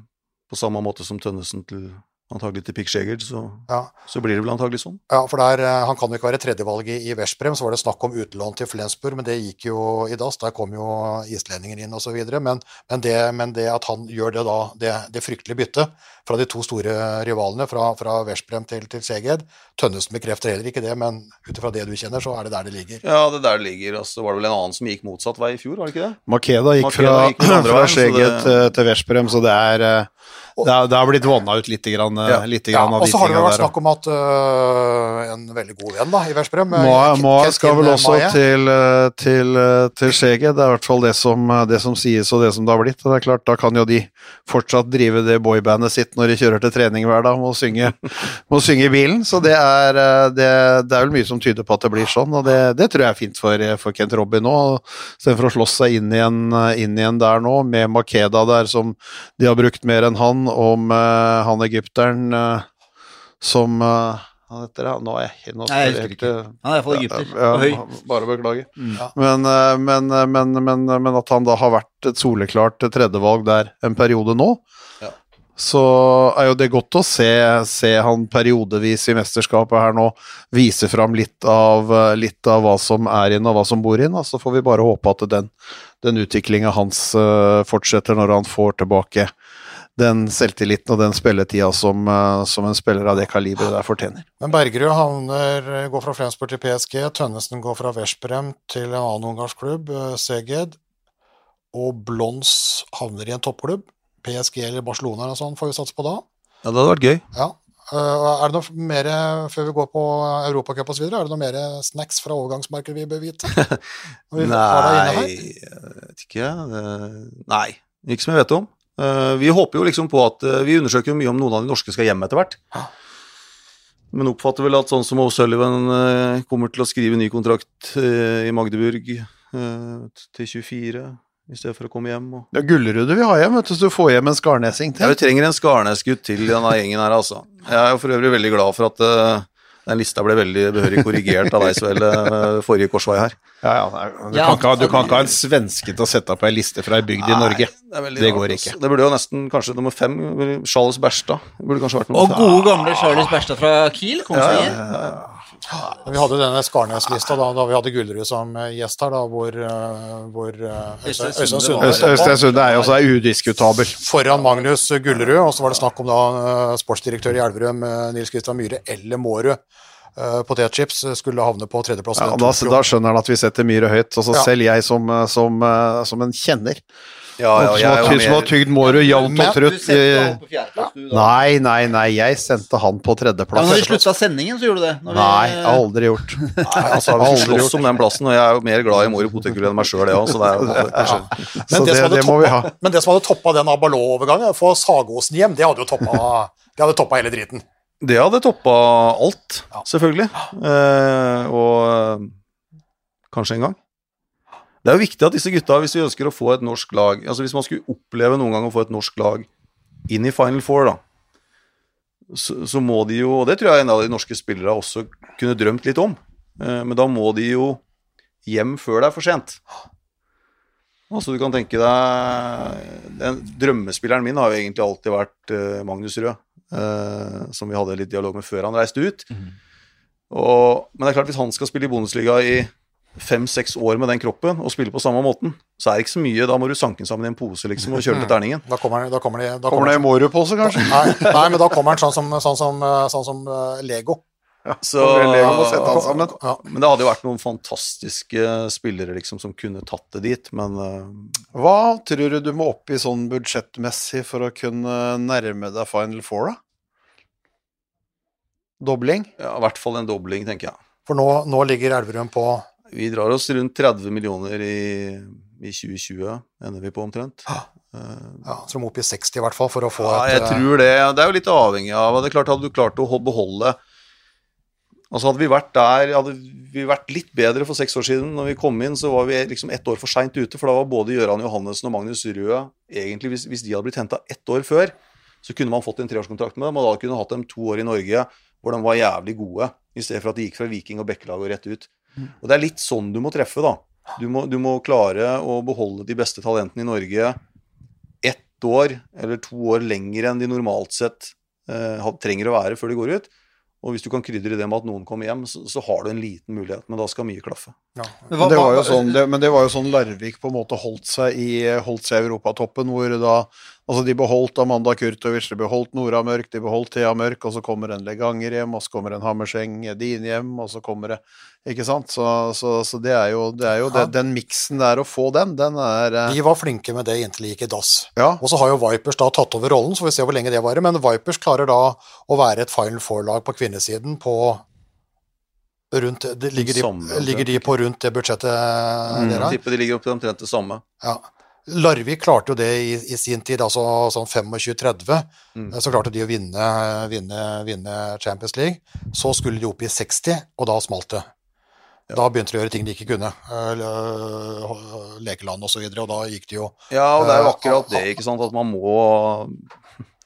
på samme måte som Tønnesen til antagelig til Pick Shegard, så, Ja. så blir det vel antagelig sånn. Ja, for der, eh, Han kan jo ikke være tredjevalg i, i Veszprem, så var det snakk om utlån til Flensburg, men det gikk jo i dass. Der kom jo islendinger inn osv. Men, men, det, men det at han gjør det da, det, det fryktelige byttet fra de to store rivalene, fra, fra Veszprem til, til Seged Tønnesen bekrefter heller ikke det, men ut ifra det du kjenner, så er det der det ligger. Ja, det er der det ligger. altså Var det vel en annen som gikk motsatt vei i fjor, var det ikke det? Makeda gikk Makeda fra, gikk fra Seged det- til, til Veszprem, så det er, Det det har blitt vanna ut litt, grann, Ja. litt Ja, grann av og så har det vært snakk om at øh, en veldig god venn da, i Veszprem øh, Moa, Moa skal vel også Maie. til, eh, til, eh, til Skjeget. Det er i hvert fall det som, det som sies og det som det har blitt. Og det er klart, Da kan jo de fortsatt drive det boybandet sitt når de kjører til trening hver dag, og synge, [laughs] må synge i bilen. Så det er, det, det er vel mye som tyder på at det blir sånn, og det, det tror jeg er fint for, for Kent Robin nå. Istedenfor å slåss seg inn igjen, inn igjen der nå, med Makeda der som de har brukt mer enn han, om uh, han egypteren uh, som uh, Hva heter det? Nå er jeg nå Nei, jeg husker ikke. Han er iallfall egypter. ja, ja, høy. Bare beklager. Mm. Ja. Men, men, men, men, men at han da har vært et soleklart tredjevalg der en periode nå, Ja. så er jo det godt å se, se han periodevis i mesterskapet her nå vise fram litt av, litt av hva som er inn og hva som bor inn. Så får vi bare håpe at den, den utviklinga hans fortsetter når han får tilbake den selvtilliten og den spilletida som, eh, som en spiller av det kaliberet der fortjener. Men Bergerud havner, går fra Flensburg til PSG, Tønnesen går fra Veszprem til en annen ungarsk klubb, øh, Seged, og Blons havner i en toppklubb, PSG eller Barcelona eller sånn, får vi satse på da. Ja, det hadde vært gøy. Ja. Er det noe mer, før vi går på Europacup osv., er det noe mer snacks fra overgangsmarkedet vi bør vite? [laughs] Vi Nei, jeg vet ikke. Nei, ikke som jeg vet om. Eh, vi håper jo liksom på at eh, Vi undersøker jo mye om noen av de norske skal hjem etter hvert. Men oppfatter vel at sånn som O'Sullivan uh, kommer til å skrive ny kontrakt eh, i Magdeburg eh, til 24 i stedet for å komme hjem. Og... Ja, Gullerud vil ha hjem, vet du, så du får hjem en skarnesing Ja, vi trenger en Skarnes-gutt til i denne gjengen her, altså. Jeg er jo for øvrig veldig glad for at eh, den lista ble veldig behørig korrigert av deg, Svelle, forrige korsvei her. Ja, ja, du, Ja, kan ikke, ha- du kan ikke ha en svenske til å sette opp ei liste fra ei bygd i Norge. Det, Det går altså. ikke. Det burde jo nesten kanskje nummer fem, Charles Berstad. Burde kanskje vært nummer Og gode gamle Charles Berstad fra Kiel. Kongsvinger. Vi hadde denne Skarnes-lista da, da vi hadde Gullerud som eh, gjest her, da, hvor, øh, hvor øh, Øystein Sunde er jo også udiskutabel. foran Magnus Gullerud, og så var det snakk om da sportsdirektør i Elverum, Nils Kristian Myhre, eller Mårud. Uh, Potetchips skulle havne på tredjeplass. Ja, da, da skjønner han at vi setter Myhre høyt. Og så Ja. selv jeg som, eh, som, eh, som en kjenner, Ja, ja, ja, jo som har tygd Moro jevnt og Du trutt. sendte eh, han på fjerdeplass, du, da. Nei, nei, nei, jeg sendte han på Ja, tredjeplass. når vi slutta sendingen, så gjorde du det. Når Nei, vi, har aldri gjort. Nei, altså, vi Aldri gjort. slåss om den plassen, og jeg er jo mer glad i Mori potetgull enn meg sjøl, jeg òg, så det er Så Men det, må vi ha. men det som hadde toppa den Abalo-overgangen å få Sagosen hjem, det hadde jo toppa, det hadde toppa hele driten. Det hadde toppa alt, selvfølgelig. Eh, og eh, kanskje en gang. Det er jo viktig at disse gutta, hvis vi ønsker å få et norsk lag Altså Hvis man skulle oppleve noen gang å få et norsk lag inn i Final Four, da, så, så må de jo Og det tror jeg en av de norske spillere også kunne drømt litt om. Eh, men da må de jo hjem før det er for sent. Altså du kan tenke deg den, Drømmespilleren min har jo egentlig alltid vært eh, Magnus Rød, eh, som vi hadde litt dialog med før han reiste ut. Og, men det er klart hvis han skal spille i Bundesliga i fem-seks år med den kroppen og spille på samme måten, så er det ikke så mye. Da må du sanke den sammen i en pose liksom, og kjøre til terningen. Da kommer, da kommer de da Kommer det en Mårud-pose, kanskje? Nei, nei, men da kommer den sånn som, sånn som, sånn som uh, Lego. Så, Kommer og setter han sammen. Ja. men det hadde jo vært noen fantastiske spillere liksom, som kunne tatt det dit, men uh, Hva tror du du må opp i sånn budsjettmessig for å kunne nærme deg Final Four, da? Dobling? ja, i hvert fall en dobling, tenker jeg. For nå, nå ligger Elverum på Vi drar oss rundt 30 millioner i, i 2020, ender vi på omtrent. Eh, ja, så de må opp i 60 i hvert fall for å få Ja, et jeg eh, tror det. Det er jo litt avhengig av det er klart Hadde du klart å ho- beholde Altså Hadde vi vært der Hadde vi vært litt bedre for seks år siden når vi kom inn, så var vi liksom ett år for seint ute. For da var både Gøran Johannessen og Magnus Røe egentlig, hvis, hvis de hadde blitt henta ett år før, så kunne man fått en treårskontrakt med dem, og da kunne hatt dem to år i Norge hvor de var jævlig gode, i stedet for at de gikk fra Viking og Bekkelag og rett ut. Og Det er litt sånn du må treffe, da. Du må, du må klare å beholde de beste talentene i Norge ett år eller to år lenger enn de normalt sett eh, trenger å være før de går ut. Og hvis du kan krydre det med at noen kommer hjem, så, så har du en liten mulighet, men da skal mye klaffe. ja. Men hva- Men det var jo sånn, det, men det var jo sånn Larvik på en måte holdt seg i, holdt seg i europatoppen, hvor da Altså, de beholdt Amanda Kurtovic, de beholdt Nora Mørk, de beholdt Thea Mørk, og så kommer en Leganger hjem, og så kommer en Hammerseng Edin hjem, og så kommer det Ikke sant? Så, så, så det er jo, det er jo Ja. det, den miksen der å få den, den er eh, De var flinke med det inntil de gikk i dass. Ja. Og så har jo Vipers da tatt over rollen, så får vi se hvor lenge det varer. Men Vipers klarer da å være et Final Four-lag på kvinnesiden på rundt det, ligger, de, ligger de på rundt det budsjettet mm, dere har? tipper de ligger opp til omtrent det samme. Ja. Larvik klarte jo det i, i sin tid, altså sånn 25-30. Mm. Så klarte de å vinne, vinne, vinne Champions League. Så skulle de opp i 60, og da smalt det. Da begynte de å gjøre ting de ikke kunne. Eh, Lekeland og så videre, og da gikk de jo Ja, og det er jo Eh, akkurat det, ikke sant, at man må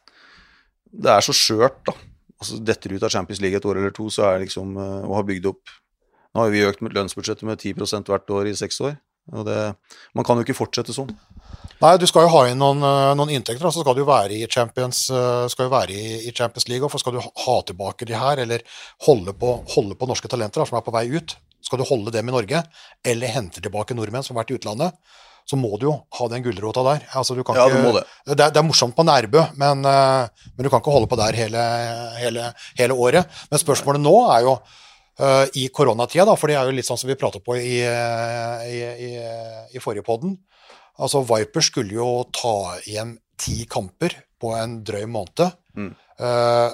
[laughs] Det er så skjørt, da. Altså, Detter du ut av Champions League et år eller to, så er det liksom Og har bygd opp Nå har vi økt lønnsbudsjettet med 10% hvert år i seks år. Og det, man kan jo ikke fortsette sånn. Nei, du skal jo ha inn noen, eh, noen inntekter, og så skal du være i Champions, eh, skal jo være i, i Champions League, og for skal du ha- tilbake de her, eller holde på, holde på norske talenter da, som er på vei ut, skal du holde dem i Norge, eller hente tilbake nordmenn som har vært i utlandet, så må du jo ha den gulrota der. Altså, du kan Ja, ikke, du må det. Det, er, det er morsomt på Nærbø, men, eh, men du kan ikke holde på der hele, hele, hele året. Men spørsmålet nå er jo uh, i koronatida, da, for det er jo litt sånn som vi pratet på i, i, i, i forrige podden. Altså, Viper skulle jo ta igjen ti kamper på en drøy måned. Mm. Eh,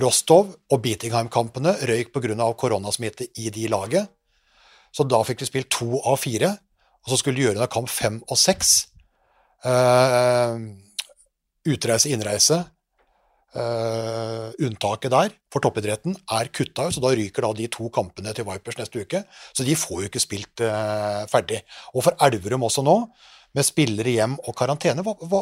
Rostov og Beatingheim-kampene røyk pga. koronasmitte i de laget. Så da fikk de spilt to av fire, og så skulle de gjøre det kamp fem og seks. Eh, utreise, innreise. Eh, unntaket der for toppidretten er kutta ut, så da ryker da de to kampene til Vipers neste uke. Så de får jo ikke spilt uh, ferdig. Og for Elverum også nå, med spillere hjem og karantene, hva, hva,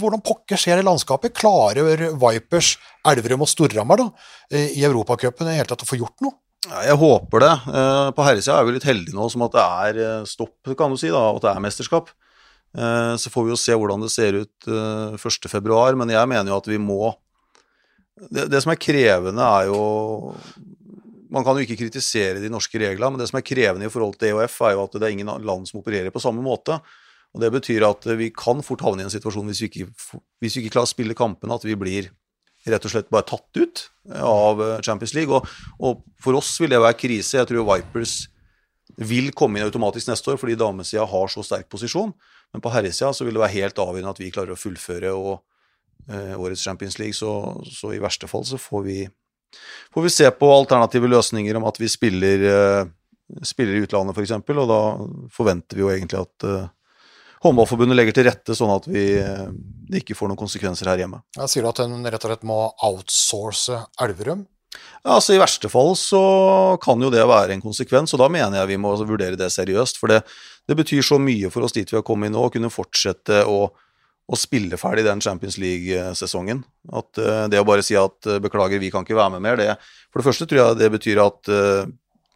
hvordan pokker skjer i landskapet? Klarer Vipers, Elverum og Storhamar eh, i Europacupen i hele tatt å få gjort noe? Jeg håper det. Uh, På herresida er vi litt heldige nå som at det er stopp, kan du si, da, at det er mesterskap. Så får vi jo se hvordan det ser ut eh, 1.2, men jeg mener jo at vi må det, det som er krevende, er jo Man kan jo ikke kritisere de norske reglene, men det som er krevende i forhold til EOF, er jo at det er ingen land som opererer på samme måte. Og Det betyr at vi kan fort havne i en situasjon hvis vi ikke, hvis vi ikke klarer å spille kampene, at vi blir rett og slett bare tatt ut av eh, Champions League. Og, og for oss vil det være krise. Jeg tror Vipers vil komme inn automatisk neste år fordi damesida har så sterk posisjon. Men på herresida så vil det være helt avgjørende at vi klarer å fullføre og, årets Champions League. Så, så i verste fall så får vi, får vi se på alternative løsninger om at vi spiller, eh, spiller i utlandet f.eks. Og da forventer vi jo egentlig at eh, Håndballforbundet legger til rette sånn at vi, eh, det ikke får noen konsekvenser her hjemme. Jeg sier du at en rett og slett må outsource Elverum? Ja, altså I verste fall så kan jo det være en konsekvens, og da mener jeg vi må vurdere det seriøst. For det, det betyr så mye for oss dit vi har kommet nå, å kunne fortsette å, å spille ferdig den Champions League-sesongen. At uh, Det å bare si at uh, beklager, vi kan ikke være med mer, det For det første tror jeg det betyr at uh,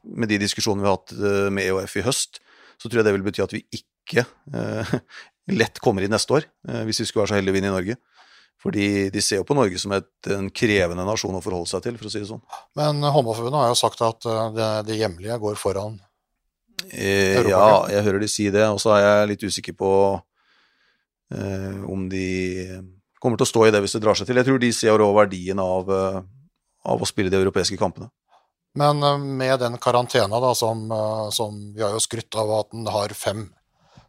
med de diskusjonene vi har hatt med EOF i høst, så tror jeg det vil bety at vi ikke [laughs] lett kommer inn neste år, hvis vi skulle være så heldige å vinne i Norge. Fordi de ser jo på Norge som et, en krevende nasjon å forholde seg til, for å si det sånn. Men Håndballforbundet har jo sagt at det, det hjemlige går foran. Europa. Ja, jeg hører de si det, og så er jeg litt usikker på om de kommer til å stå i det hvis det drar seg til. Jeg tror de ser òg verdien av, eh, av å spille de europeiske kampene. Men eh, med den karantena, da, som, eh, som vi har jo skrytt av at den har fem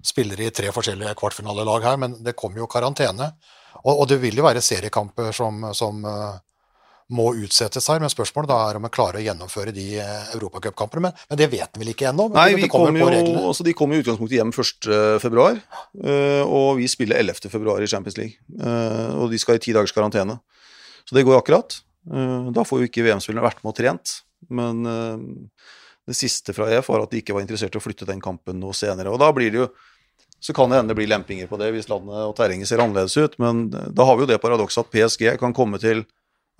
spillere i tre forskjellige kvartfinalelag her, men det kommer jo karantene. Og, og det vil jo være seriekamper som, som eh, må utsettes her, men spørsmålet da er om en klarer å gjennomføre de eh, europacupkampene. Men, men det vet vi vel ikke ennå? Nei, vi kommer jo, altså de kommer i utgangspunktet hjem 1. februar, eh, og vi spiller 11. februar i Champions League. Eh, Og de skal i ti dagers karantene. Så det går akkurat. Eh, Da får jo ikke VM-spillerne vært med og trent. Men eh, det siste fra EF var at de ikke var interessert i å flytte den kampen noe senere. Og da blir det jo så kan det hende det blir lempinger på det hvis landet og terrenget ser annerledes ut, men da har vi jo det paradokset at PSG kan komme til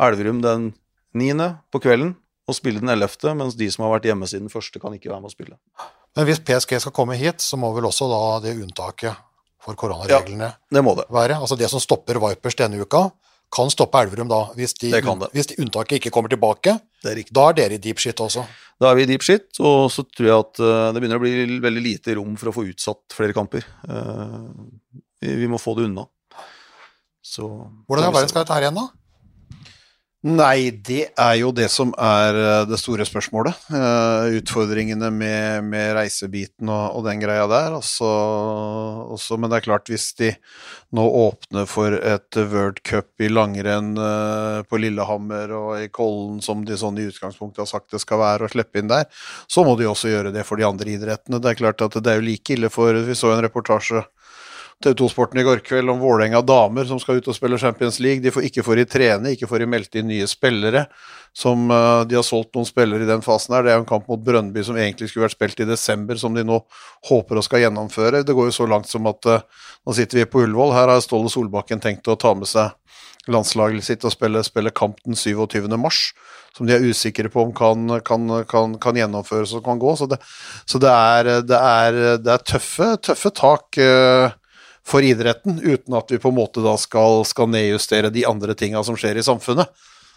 Elverum den 9. på kvelden og spille den 11., mens de som har vært hjemme siden første, kan ikke være med å spille. Men hvis PSG skal komme hit, så må vel også da det unntaket for koronareglene ja, Det må det. være. Altså det som stopper Vipers denne uka, kan stoppe Elverum da. Hvis de, Det det. hvis de unntaket ikke kommer tilbake, er da er dere i deep shit også. Da er vi i deep shit, og så tror jeg at eh, det begynner å bli veldig lite rom for å få utsatt flere kamper. Eh, vi, vi må få det unna. Så Hvordan i all verden skal dette her igjen, da? Nei, det er jo det som er eh, det store spørsmålet. Eh, utfordringene med, med reisebiten og, og, den greia der. Også, også, men det er klart, hvis de nå åpner for et World Cup i langrenn uh, på Lillehammer og i Kollen, som de sånn i utgangspunktet har sagt det skal være, og slippe inn der, så må de også gjøre det for de andre idrettene. Det er klart at det er jo like ille for Vi så en reportasje TV 2-sporten i går kveld om Vålerenga damer som skal ut og spille Champions League. De får ikke får de trene, ikke får de meldt inn nye spillere. Som uh, De har solgt noen spillere i den fasen her. Det er jo en kamp mot Brønnby som egentlig skulle vært spilt i desember, som de nå håper å skal gjennomføre. Det går jo så langt som at uh, nå sitter vi på Ullevål. Her har Ståle Solbakken tenkt å ta med seg landslaget sitt og spille, spille kamp den 27. mars, som de er usikre på om kan, kan, kan, kan gjennomføres og kan gå. Så det, så det, er, det, er, det er, tøffe, tøffe tak. Uh, for idretten, uten at vi på en måte da skal, skal nedjustere de andre tinga som skjer i samfunnet.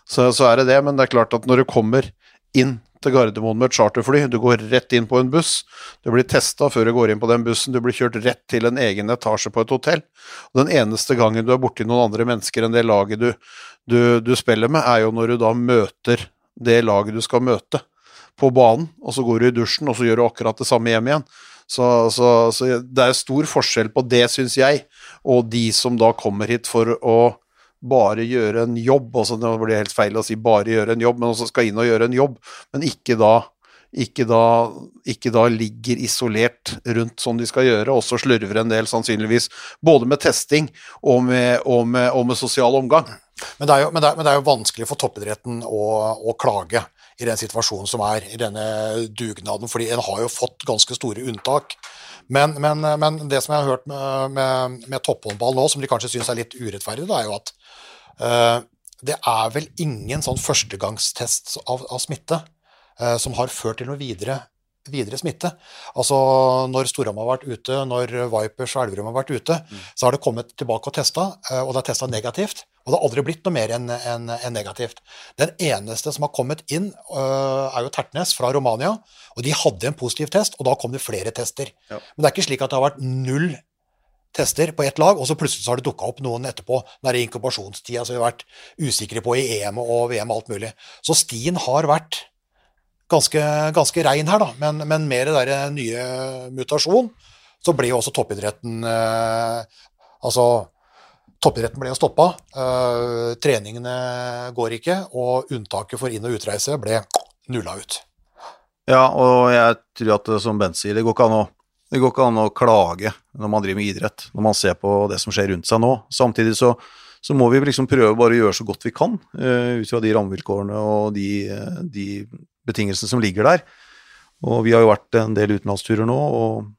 Så, så, er det det, men det er klart at når du kommer inn til Gardermoen med et charterfly, du går rett inn på en buss, du blir testa før du går inn på den bussen, du blir kjørt rett til en egen etasje på et hotell. Og den eneste gangen du er borti noen andre mennesker enn det laget du, du, du spiller med, er jo når du da møter det laget du skal møte på banen, og så går du i dusjen, og så gjør du akkurat det samme hjem igjen. Så, så, så det er stor forskjell på det, syns jeg, og de som da kommer hit for å bare gjøre en jobb. Altså, det blir helt feil å si bare gjøre en jobb, men også skal inn og gjøre en jobb. Men ikke da, ikke da, ikke da ligger isolert rundt som de skal gjøre, og så slurver en del sannsynligvis. Både med testing og med, og med, og med sosial omgang. Men det, jo, men, det er, men det, er jo, vanskelig for toppidretten å, å klage i den situasjonen som er i denne dugnaden, fordi en har jo fått ganske store unntak. Men, men, men det som jeg har hørt med, med, med topphåndball nå, som de kanskje syns er litt urettferdig, da, er jo at uh, det er vel ingen sånn førstegangstest av, av smitte uh, som har ført til noe videre videre smitte. Altså når Storhamar har vært ute, når Vipers og Elverum har vært ute, mm. så har det kommet tilbake og testa, eh, og det er testa negativt. Og det har aldri blitt noe mer enn en, en negativt. Den eneste som har kommet inn, uh, er jo Tertnes fra Romania, og de hadde en positiv test, og da kom det flere tester. Ja. Men det er ikke slik at det har vært null tester på ett lag, og så plutselig så har det dukka opp noen etterpå. Den inkubasjonstida som vi har vært usikre på i EM og VM og alt mulig. Så stien har vært ganske, ganske rein her, da. Men, men med det der nye mutasjon, så ble jo også toppidretten eh, Altså, toppidretten ble jo stoppa. uh, treningene går ikke, og unntaket for inn- og utreise ble nulla ut. Ja, og jeg tror at som Bent sier, det går ikke an å det går ikke an å klage når man driver med idrett, når man ser på det som skjer rundt seg nå. Samtidig så, så må vi liksom prøve bare å gjøre så godt vi kan uh, ut fra de rammevilkårene og de, de betingelsene som ligger der. Og vi har jo vært en del utenlandsturer nå, og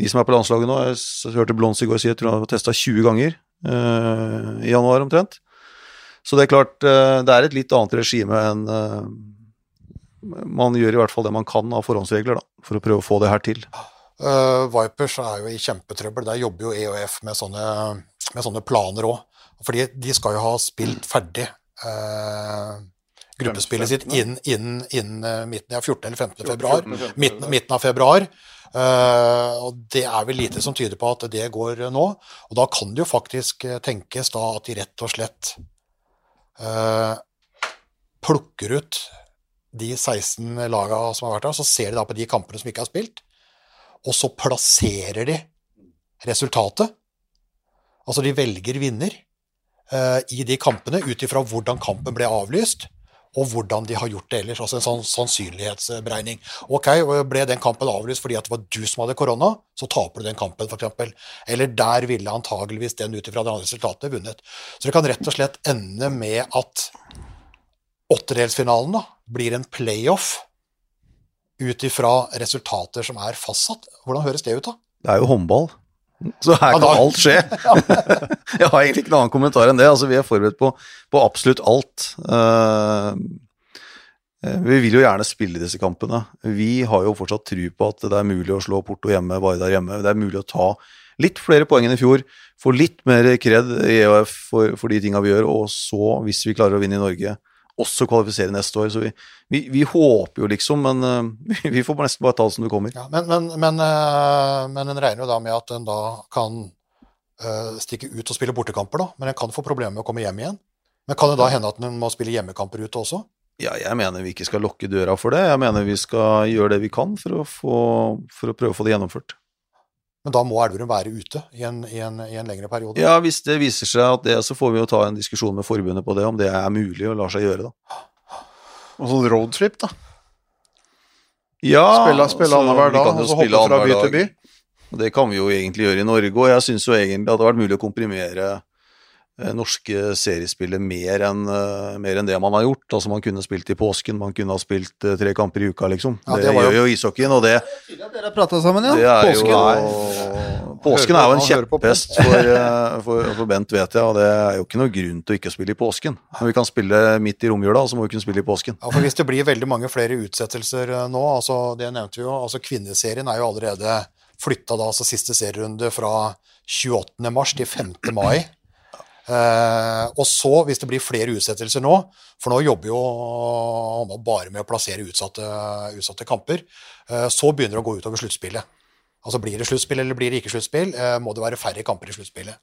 de som er på landslaget nå Jeg hørte Blons i går si at hun har testa 20 ganger i januar omtrent. Så det er klart, uh, det er et litt annet regime enn uh, Man gjør i hvert fall det man kan av forhåndsregler da, for å prøve å få det her til. Vipers er jo i kjempetrøbbel. Der jobber jo EOF med sånne, med sånne planer òg. Fordi de skal jo ha spilt ferdig. Uh, gruppespillet sitt innen, inn, inn, eh, midten av 14. eller 15. februar. Midten, midten av februar. Uh, og det er vel lite som tyder på at det går nå. Og da kan det jo faktisk eh, tenkes da at de rett og slett uh, plukker ut de 16 laga som har vært der, så ser de da på de kampene som ikke har spilt, og så plasserer de resultatet. Altså de velger vinner uh, i de kampene ut ifra hvordan kampen ble avlyst og hvordan de har gjort det ellers. Altså en sånn sannsynlighetsberegning. Ok, ble den kampen avlyst fordi at det var du som hadde korona, så taper du den kampen, f.eks. Eller der ville antageligvis den ut ifra det andre resultatet vunnet. Så det kan rett og slett ende med at åttedelsfinalen da, blir en playoff ut ifra resultater som er fastsatt. Hvordan høres det ut, da? Det er jo håndball. Så her kan alt skje. [laughs] [laughs] jeg har egentlig ikke noen annen kommentar enn det. Altså, vi er forberedt på, på absolutt alt. Uh, vi vil jo gjerne spille disse kampene. Vi har jo fortsatt tru på at det er mulig å slå Porto hjemme, Vardar hjemme. Det er mulig å ta litt flere poeng enn i fjor. Få litt mer kred i EOF for, for de tinga vi gjør, og så, hvis vi klarer å vinne i Norge, også kvalifisere neste år. Så vi, vi, vi håper jo liksom, men uh, [laughs] vi får nesten bare ta det som det kommer. Ja, men, men, men, uh, men en regner jo da med at en da kan uh, stikke ut og spille bortekamper, da, men en kan få problemer med å komme hjem igjen. Men kan det da hende at en må spille hjemmekamper ute også? Ja, jeg mener vi ikke skal lukke døra for det. Jeg mener vi skal gjøre det vi kan for å, få, for å prøve å få det gjennomført. Men da må Elverum være ute i en, i, en, i en, lengre periode? Ja, hvis det viser seg at det, så får vi jo ta en diskusjon med forbundet på det, om det er mulig og lar seg gjøre, da. Og sånn roadtrip, da? Ja, spille spille annenhver dag, og så hoppe fra by til by? Det kan vi jo egentlig gjøre i Norge, og jeg syns jo egentlig at det hadde vært mulig å komprimere norske seriespillet mer enn uh, mer enn det man har gjort. Altså Man kunne spilt i påsken, man kunne ha spilt uh, tre kamper i uka, liksom. Ja, det, det gjør jo ishockeyen, og det Dere har sammen, ja? Er påsken. Jo, påsken er jo en kjepphest for, for, for, Bent, vet jeg, og det er jo ikke noe grunn til å ikke spille i påsken. Når vi kan spille midt i romjula, så må vi kunne spille i påsken. Ja, for Hvis det blir veldig mange flere utsettelser nå, altså det nevnte vi jo, altså kvinneserien er jo allerede flytta da altså siste serierunde fra 28. mars til 5. mai. Eh, og så, hvis det blir flere utsettelser nå, for nå jobber jo håndball bare med å plassere utsatte, utsatte kamper, eh, så begynner det å gå utover sluttspillet. Altså Blir det sluttspill eller blir det ikke sluttspill, eh, må det være færre kamper i sluttspillet.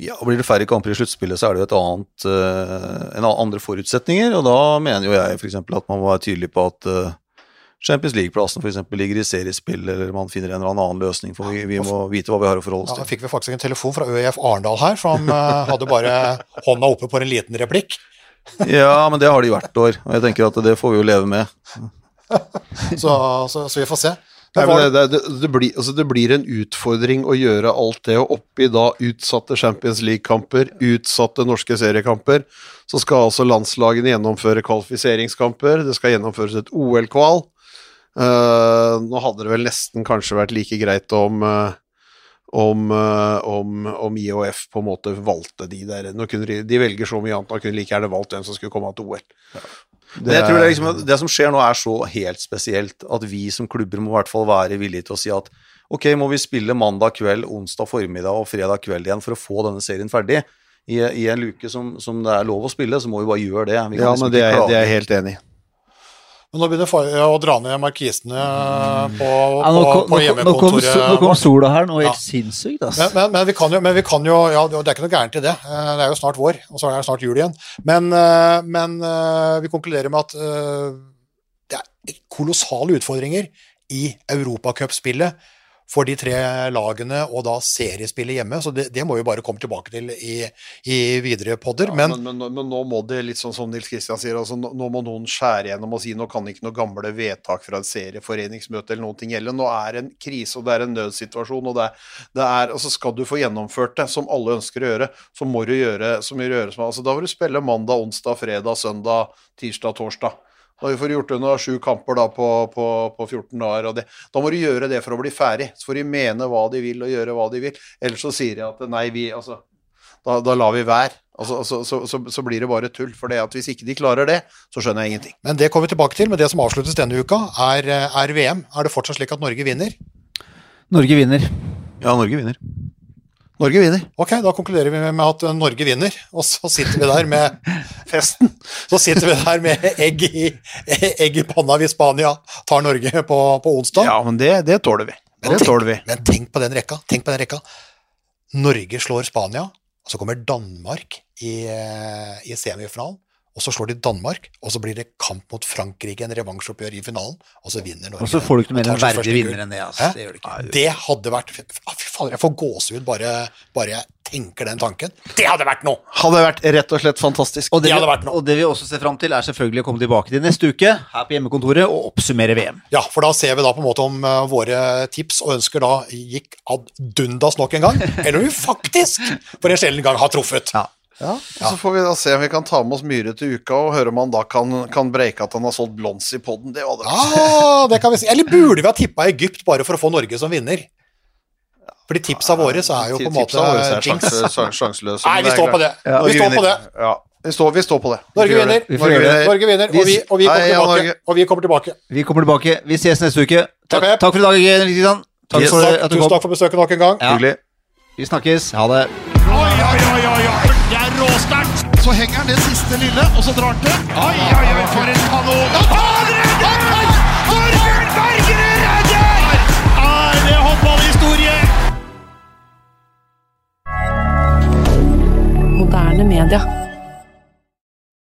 Ja, og Blir det færre kamper i sluttspillet, så er det jo et annet, en andre forutsetninger. og Da mener jo jeg f.eks. at man må være tydelig på at Champions League-plassen f.eks. ligger i seriespill, eller man finner en eller annen løsning. For vi, vi må vite hva vi har å forholde oss til. Ja, da fikk vi faktisk en telefon fra ØIF Arendal her, som han [laughs] hadde bare hånda oppe på en liten replikk. ja, men det har de hvert år, og jeg tenker at det får vi jo leve med. [laughs] så, så, så, vi får se. Nei, det, det, det, blir, altså det, blir, en utfordring å gjøre alt det, og oppi da utsatte Champions League-kamper, utsatte norske seriekamper, så skal altså landslagene gjennomføre kvalifiseringskamper, det skal gjennomføres et OL-kval. Uh, nå hadde det vel nesten kanskje vært like greit om uh, om, uh, om, om, IOF på en måte valgte de der de, de, velger så mye annet, da kunne like gjerne valgt hvem som skulle komme til OL. Ja. Det, jeg tror det, liksom, det, som skjer nå, er så helt spesielt at vi som klubber må i hvert fall være villige til å si at ok, må vi spille mandag kveld, onsdag formiddag og fredag kveld igjen for å få denne serien ferdig? I, i en luke som, som, det er lov å spille, så må vi bare gjøre det. ja, liksom men det er, det er jeg helt enig i. Men nå begynner jeg å dra ned markisene på, ja, nå, på, på hjemmekontoret. Nå kom, kom sola her, noe helt ja. sinnssykt. Altså. Men, men, men, vi kan jo, men vi kan jo ja, Det er ikke noe gærent i det. Eh, det er jo snart vår, og så er det snart jul igjen. Men, eh, men eh, vi konkluderer med at det er kolossale utfordringer i europacupspillet for de tre lagene og da seriespillet hjemme. Så det, det, må vi bare komme tilbake til i, i videre podder. Ja, men, men, men, men, nå må det, litt sånn som Nils Kristian sier, altså, nå, må noen skjære gjennom og si nå kan ikke noe gamle vedtak fra et serieforeningsmøte eller noen ting gjelde. Nå er det en krise og det er en nødsituasjon. og det det er, altså Skal du få gjennomført det, som alle ønsker å gjøre, så må du gjøre så mye å gjøre som Altså, da vil du spille mandag, onsdag, fredag, søndag, tirsdag, torsdag. Da vi får gjort unna sju kamper da på, på, på 14 dager. og det, Da må de gjøre det for å bli ferdig. Så får de mene hva de vil og gjøre hva de vil. Ellers så sier de at nei, vi altså Da, da lar vi være. Altså, så, så, så, så, blir det bare tull. For det at hvis ikke de klarer det, så skjønner jeg ingenting. Men det kommer vi tilbake til. Men det som avsluttes denne uka, er, er VM. Er det fortsatt slik at Norge vinner? Norge vinner. Ja, Norge vinner. Norge vinner. Ok, da konkluderer vi med at Norge vinner, og så sitter vi der med festen. Så sitter vi der med egg i, egg i panna hvis Spania tar Norge på, på onsdag. Ja, men det, det tåler vi. Det tenk, tåler vi. Men tenk på den rekka. Tenk på den rekka. Norge slår Spania, og så kommer Danmark i, i semifinalen og så slår de Danmark, og så blir det kamp mot Frankrike, en revansjoppgjør i finalen, og så vinner Norge. Og så får du ikke mer en verdig vinner enn det, altså. Det, gjør det, ikke. det hadde vært Fy fader, jeg får gåsehud bare, bare jeg tenker den tanken. Det hadde vært noe! Hadde vært rett og slett fantastisk. Og det, det hadde vært noe. Og det vi også ser fram til, er selvfølgelig å komme tilbake til neste uke her på hjemmekontoret og oppsummere VM. Ja, for da ser vi da på en måte om uh, våre tips og ønsker da gikk ad dundas nok en gang, [laughs] eller om vi faktisk for en sjelden gang har truffet. Ja. Ja, Så får vi da se om vi kan ta med oss Myhre til uka, og høre om han da kan, kan breike at han har solgt blonds i poden. Det var det. Ah, det kan vi si. Eller burde vi ha tippa Egypt bare for å få Norge som vinner? Fordi tipsa våre så er jo på en måte jinx. Sjanseløse. Nei, vi står på det. Ja. Vi står på det. Ja. Vi står, vi står, på det. Norge vinner. Norge vinner. Norge vinner. Og, vi, og, vi Hei, og, vi, kommer tilbake. Vi kommer tilbake. Vi ses neste uke. Takk, takk for i dag, Kristian. Takk yes. for at du Tusen takk for besøket nok en gang. Ja. Hyggelig. Vi snakkes. Ha det. Oi, oi, oi, oi, så henger han det siste lille, og så drar han til. Oi, oi, oi, for en kanon! Han redder! Torbjørn Bergerud redder! Er det håndballhistorie? Moderne media.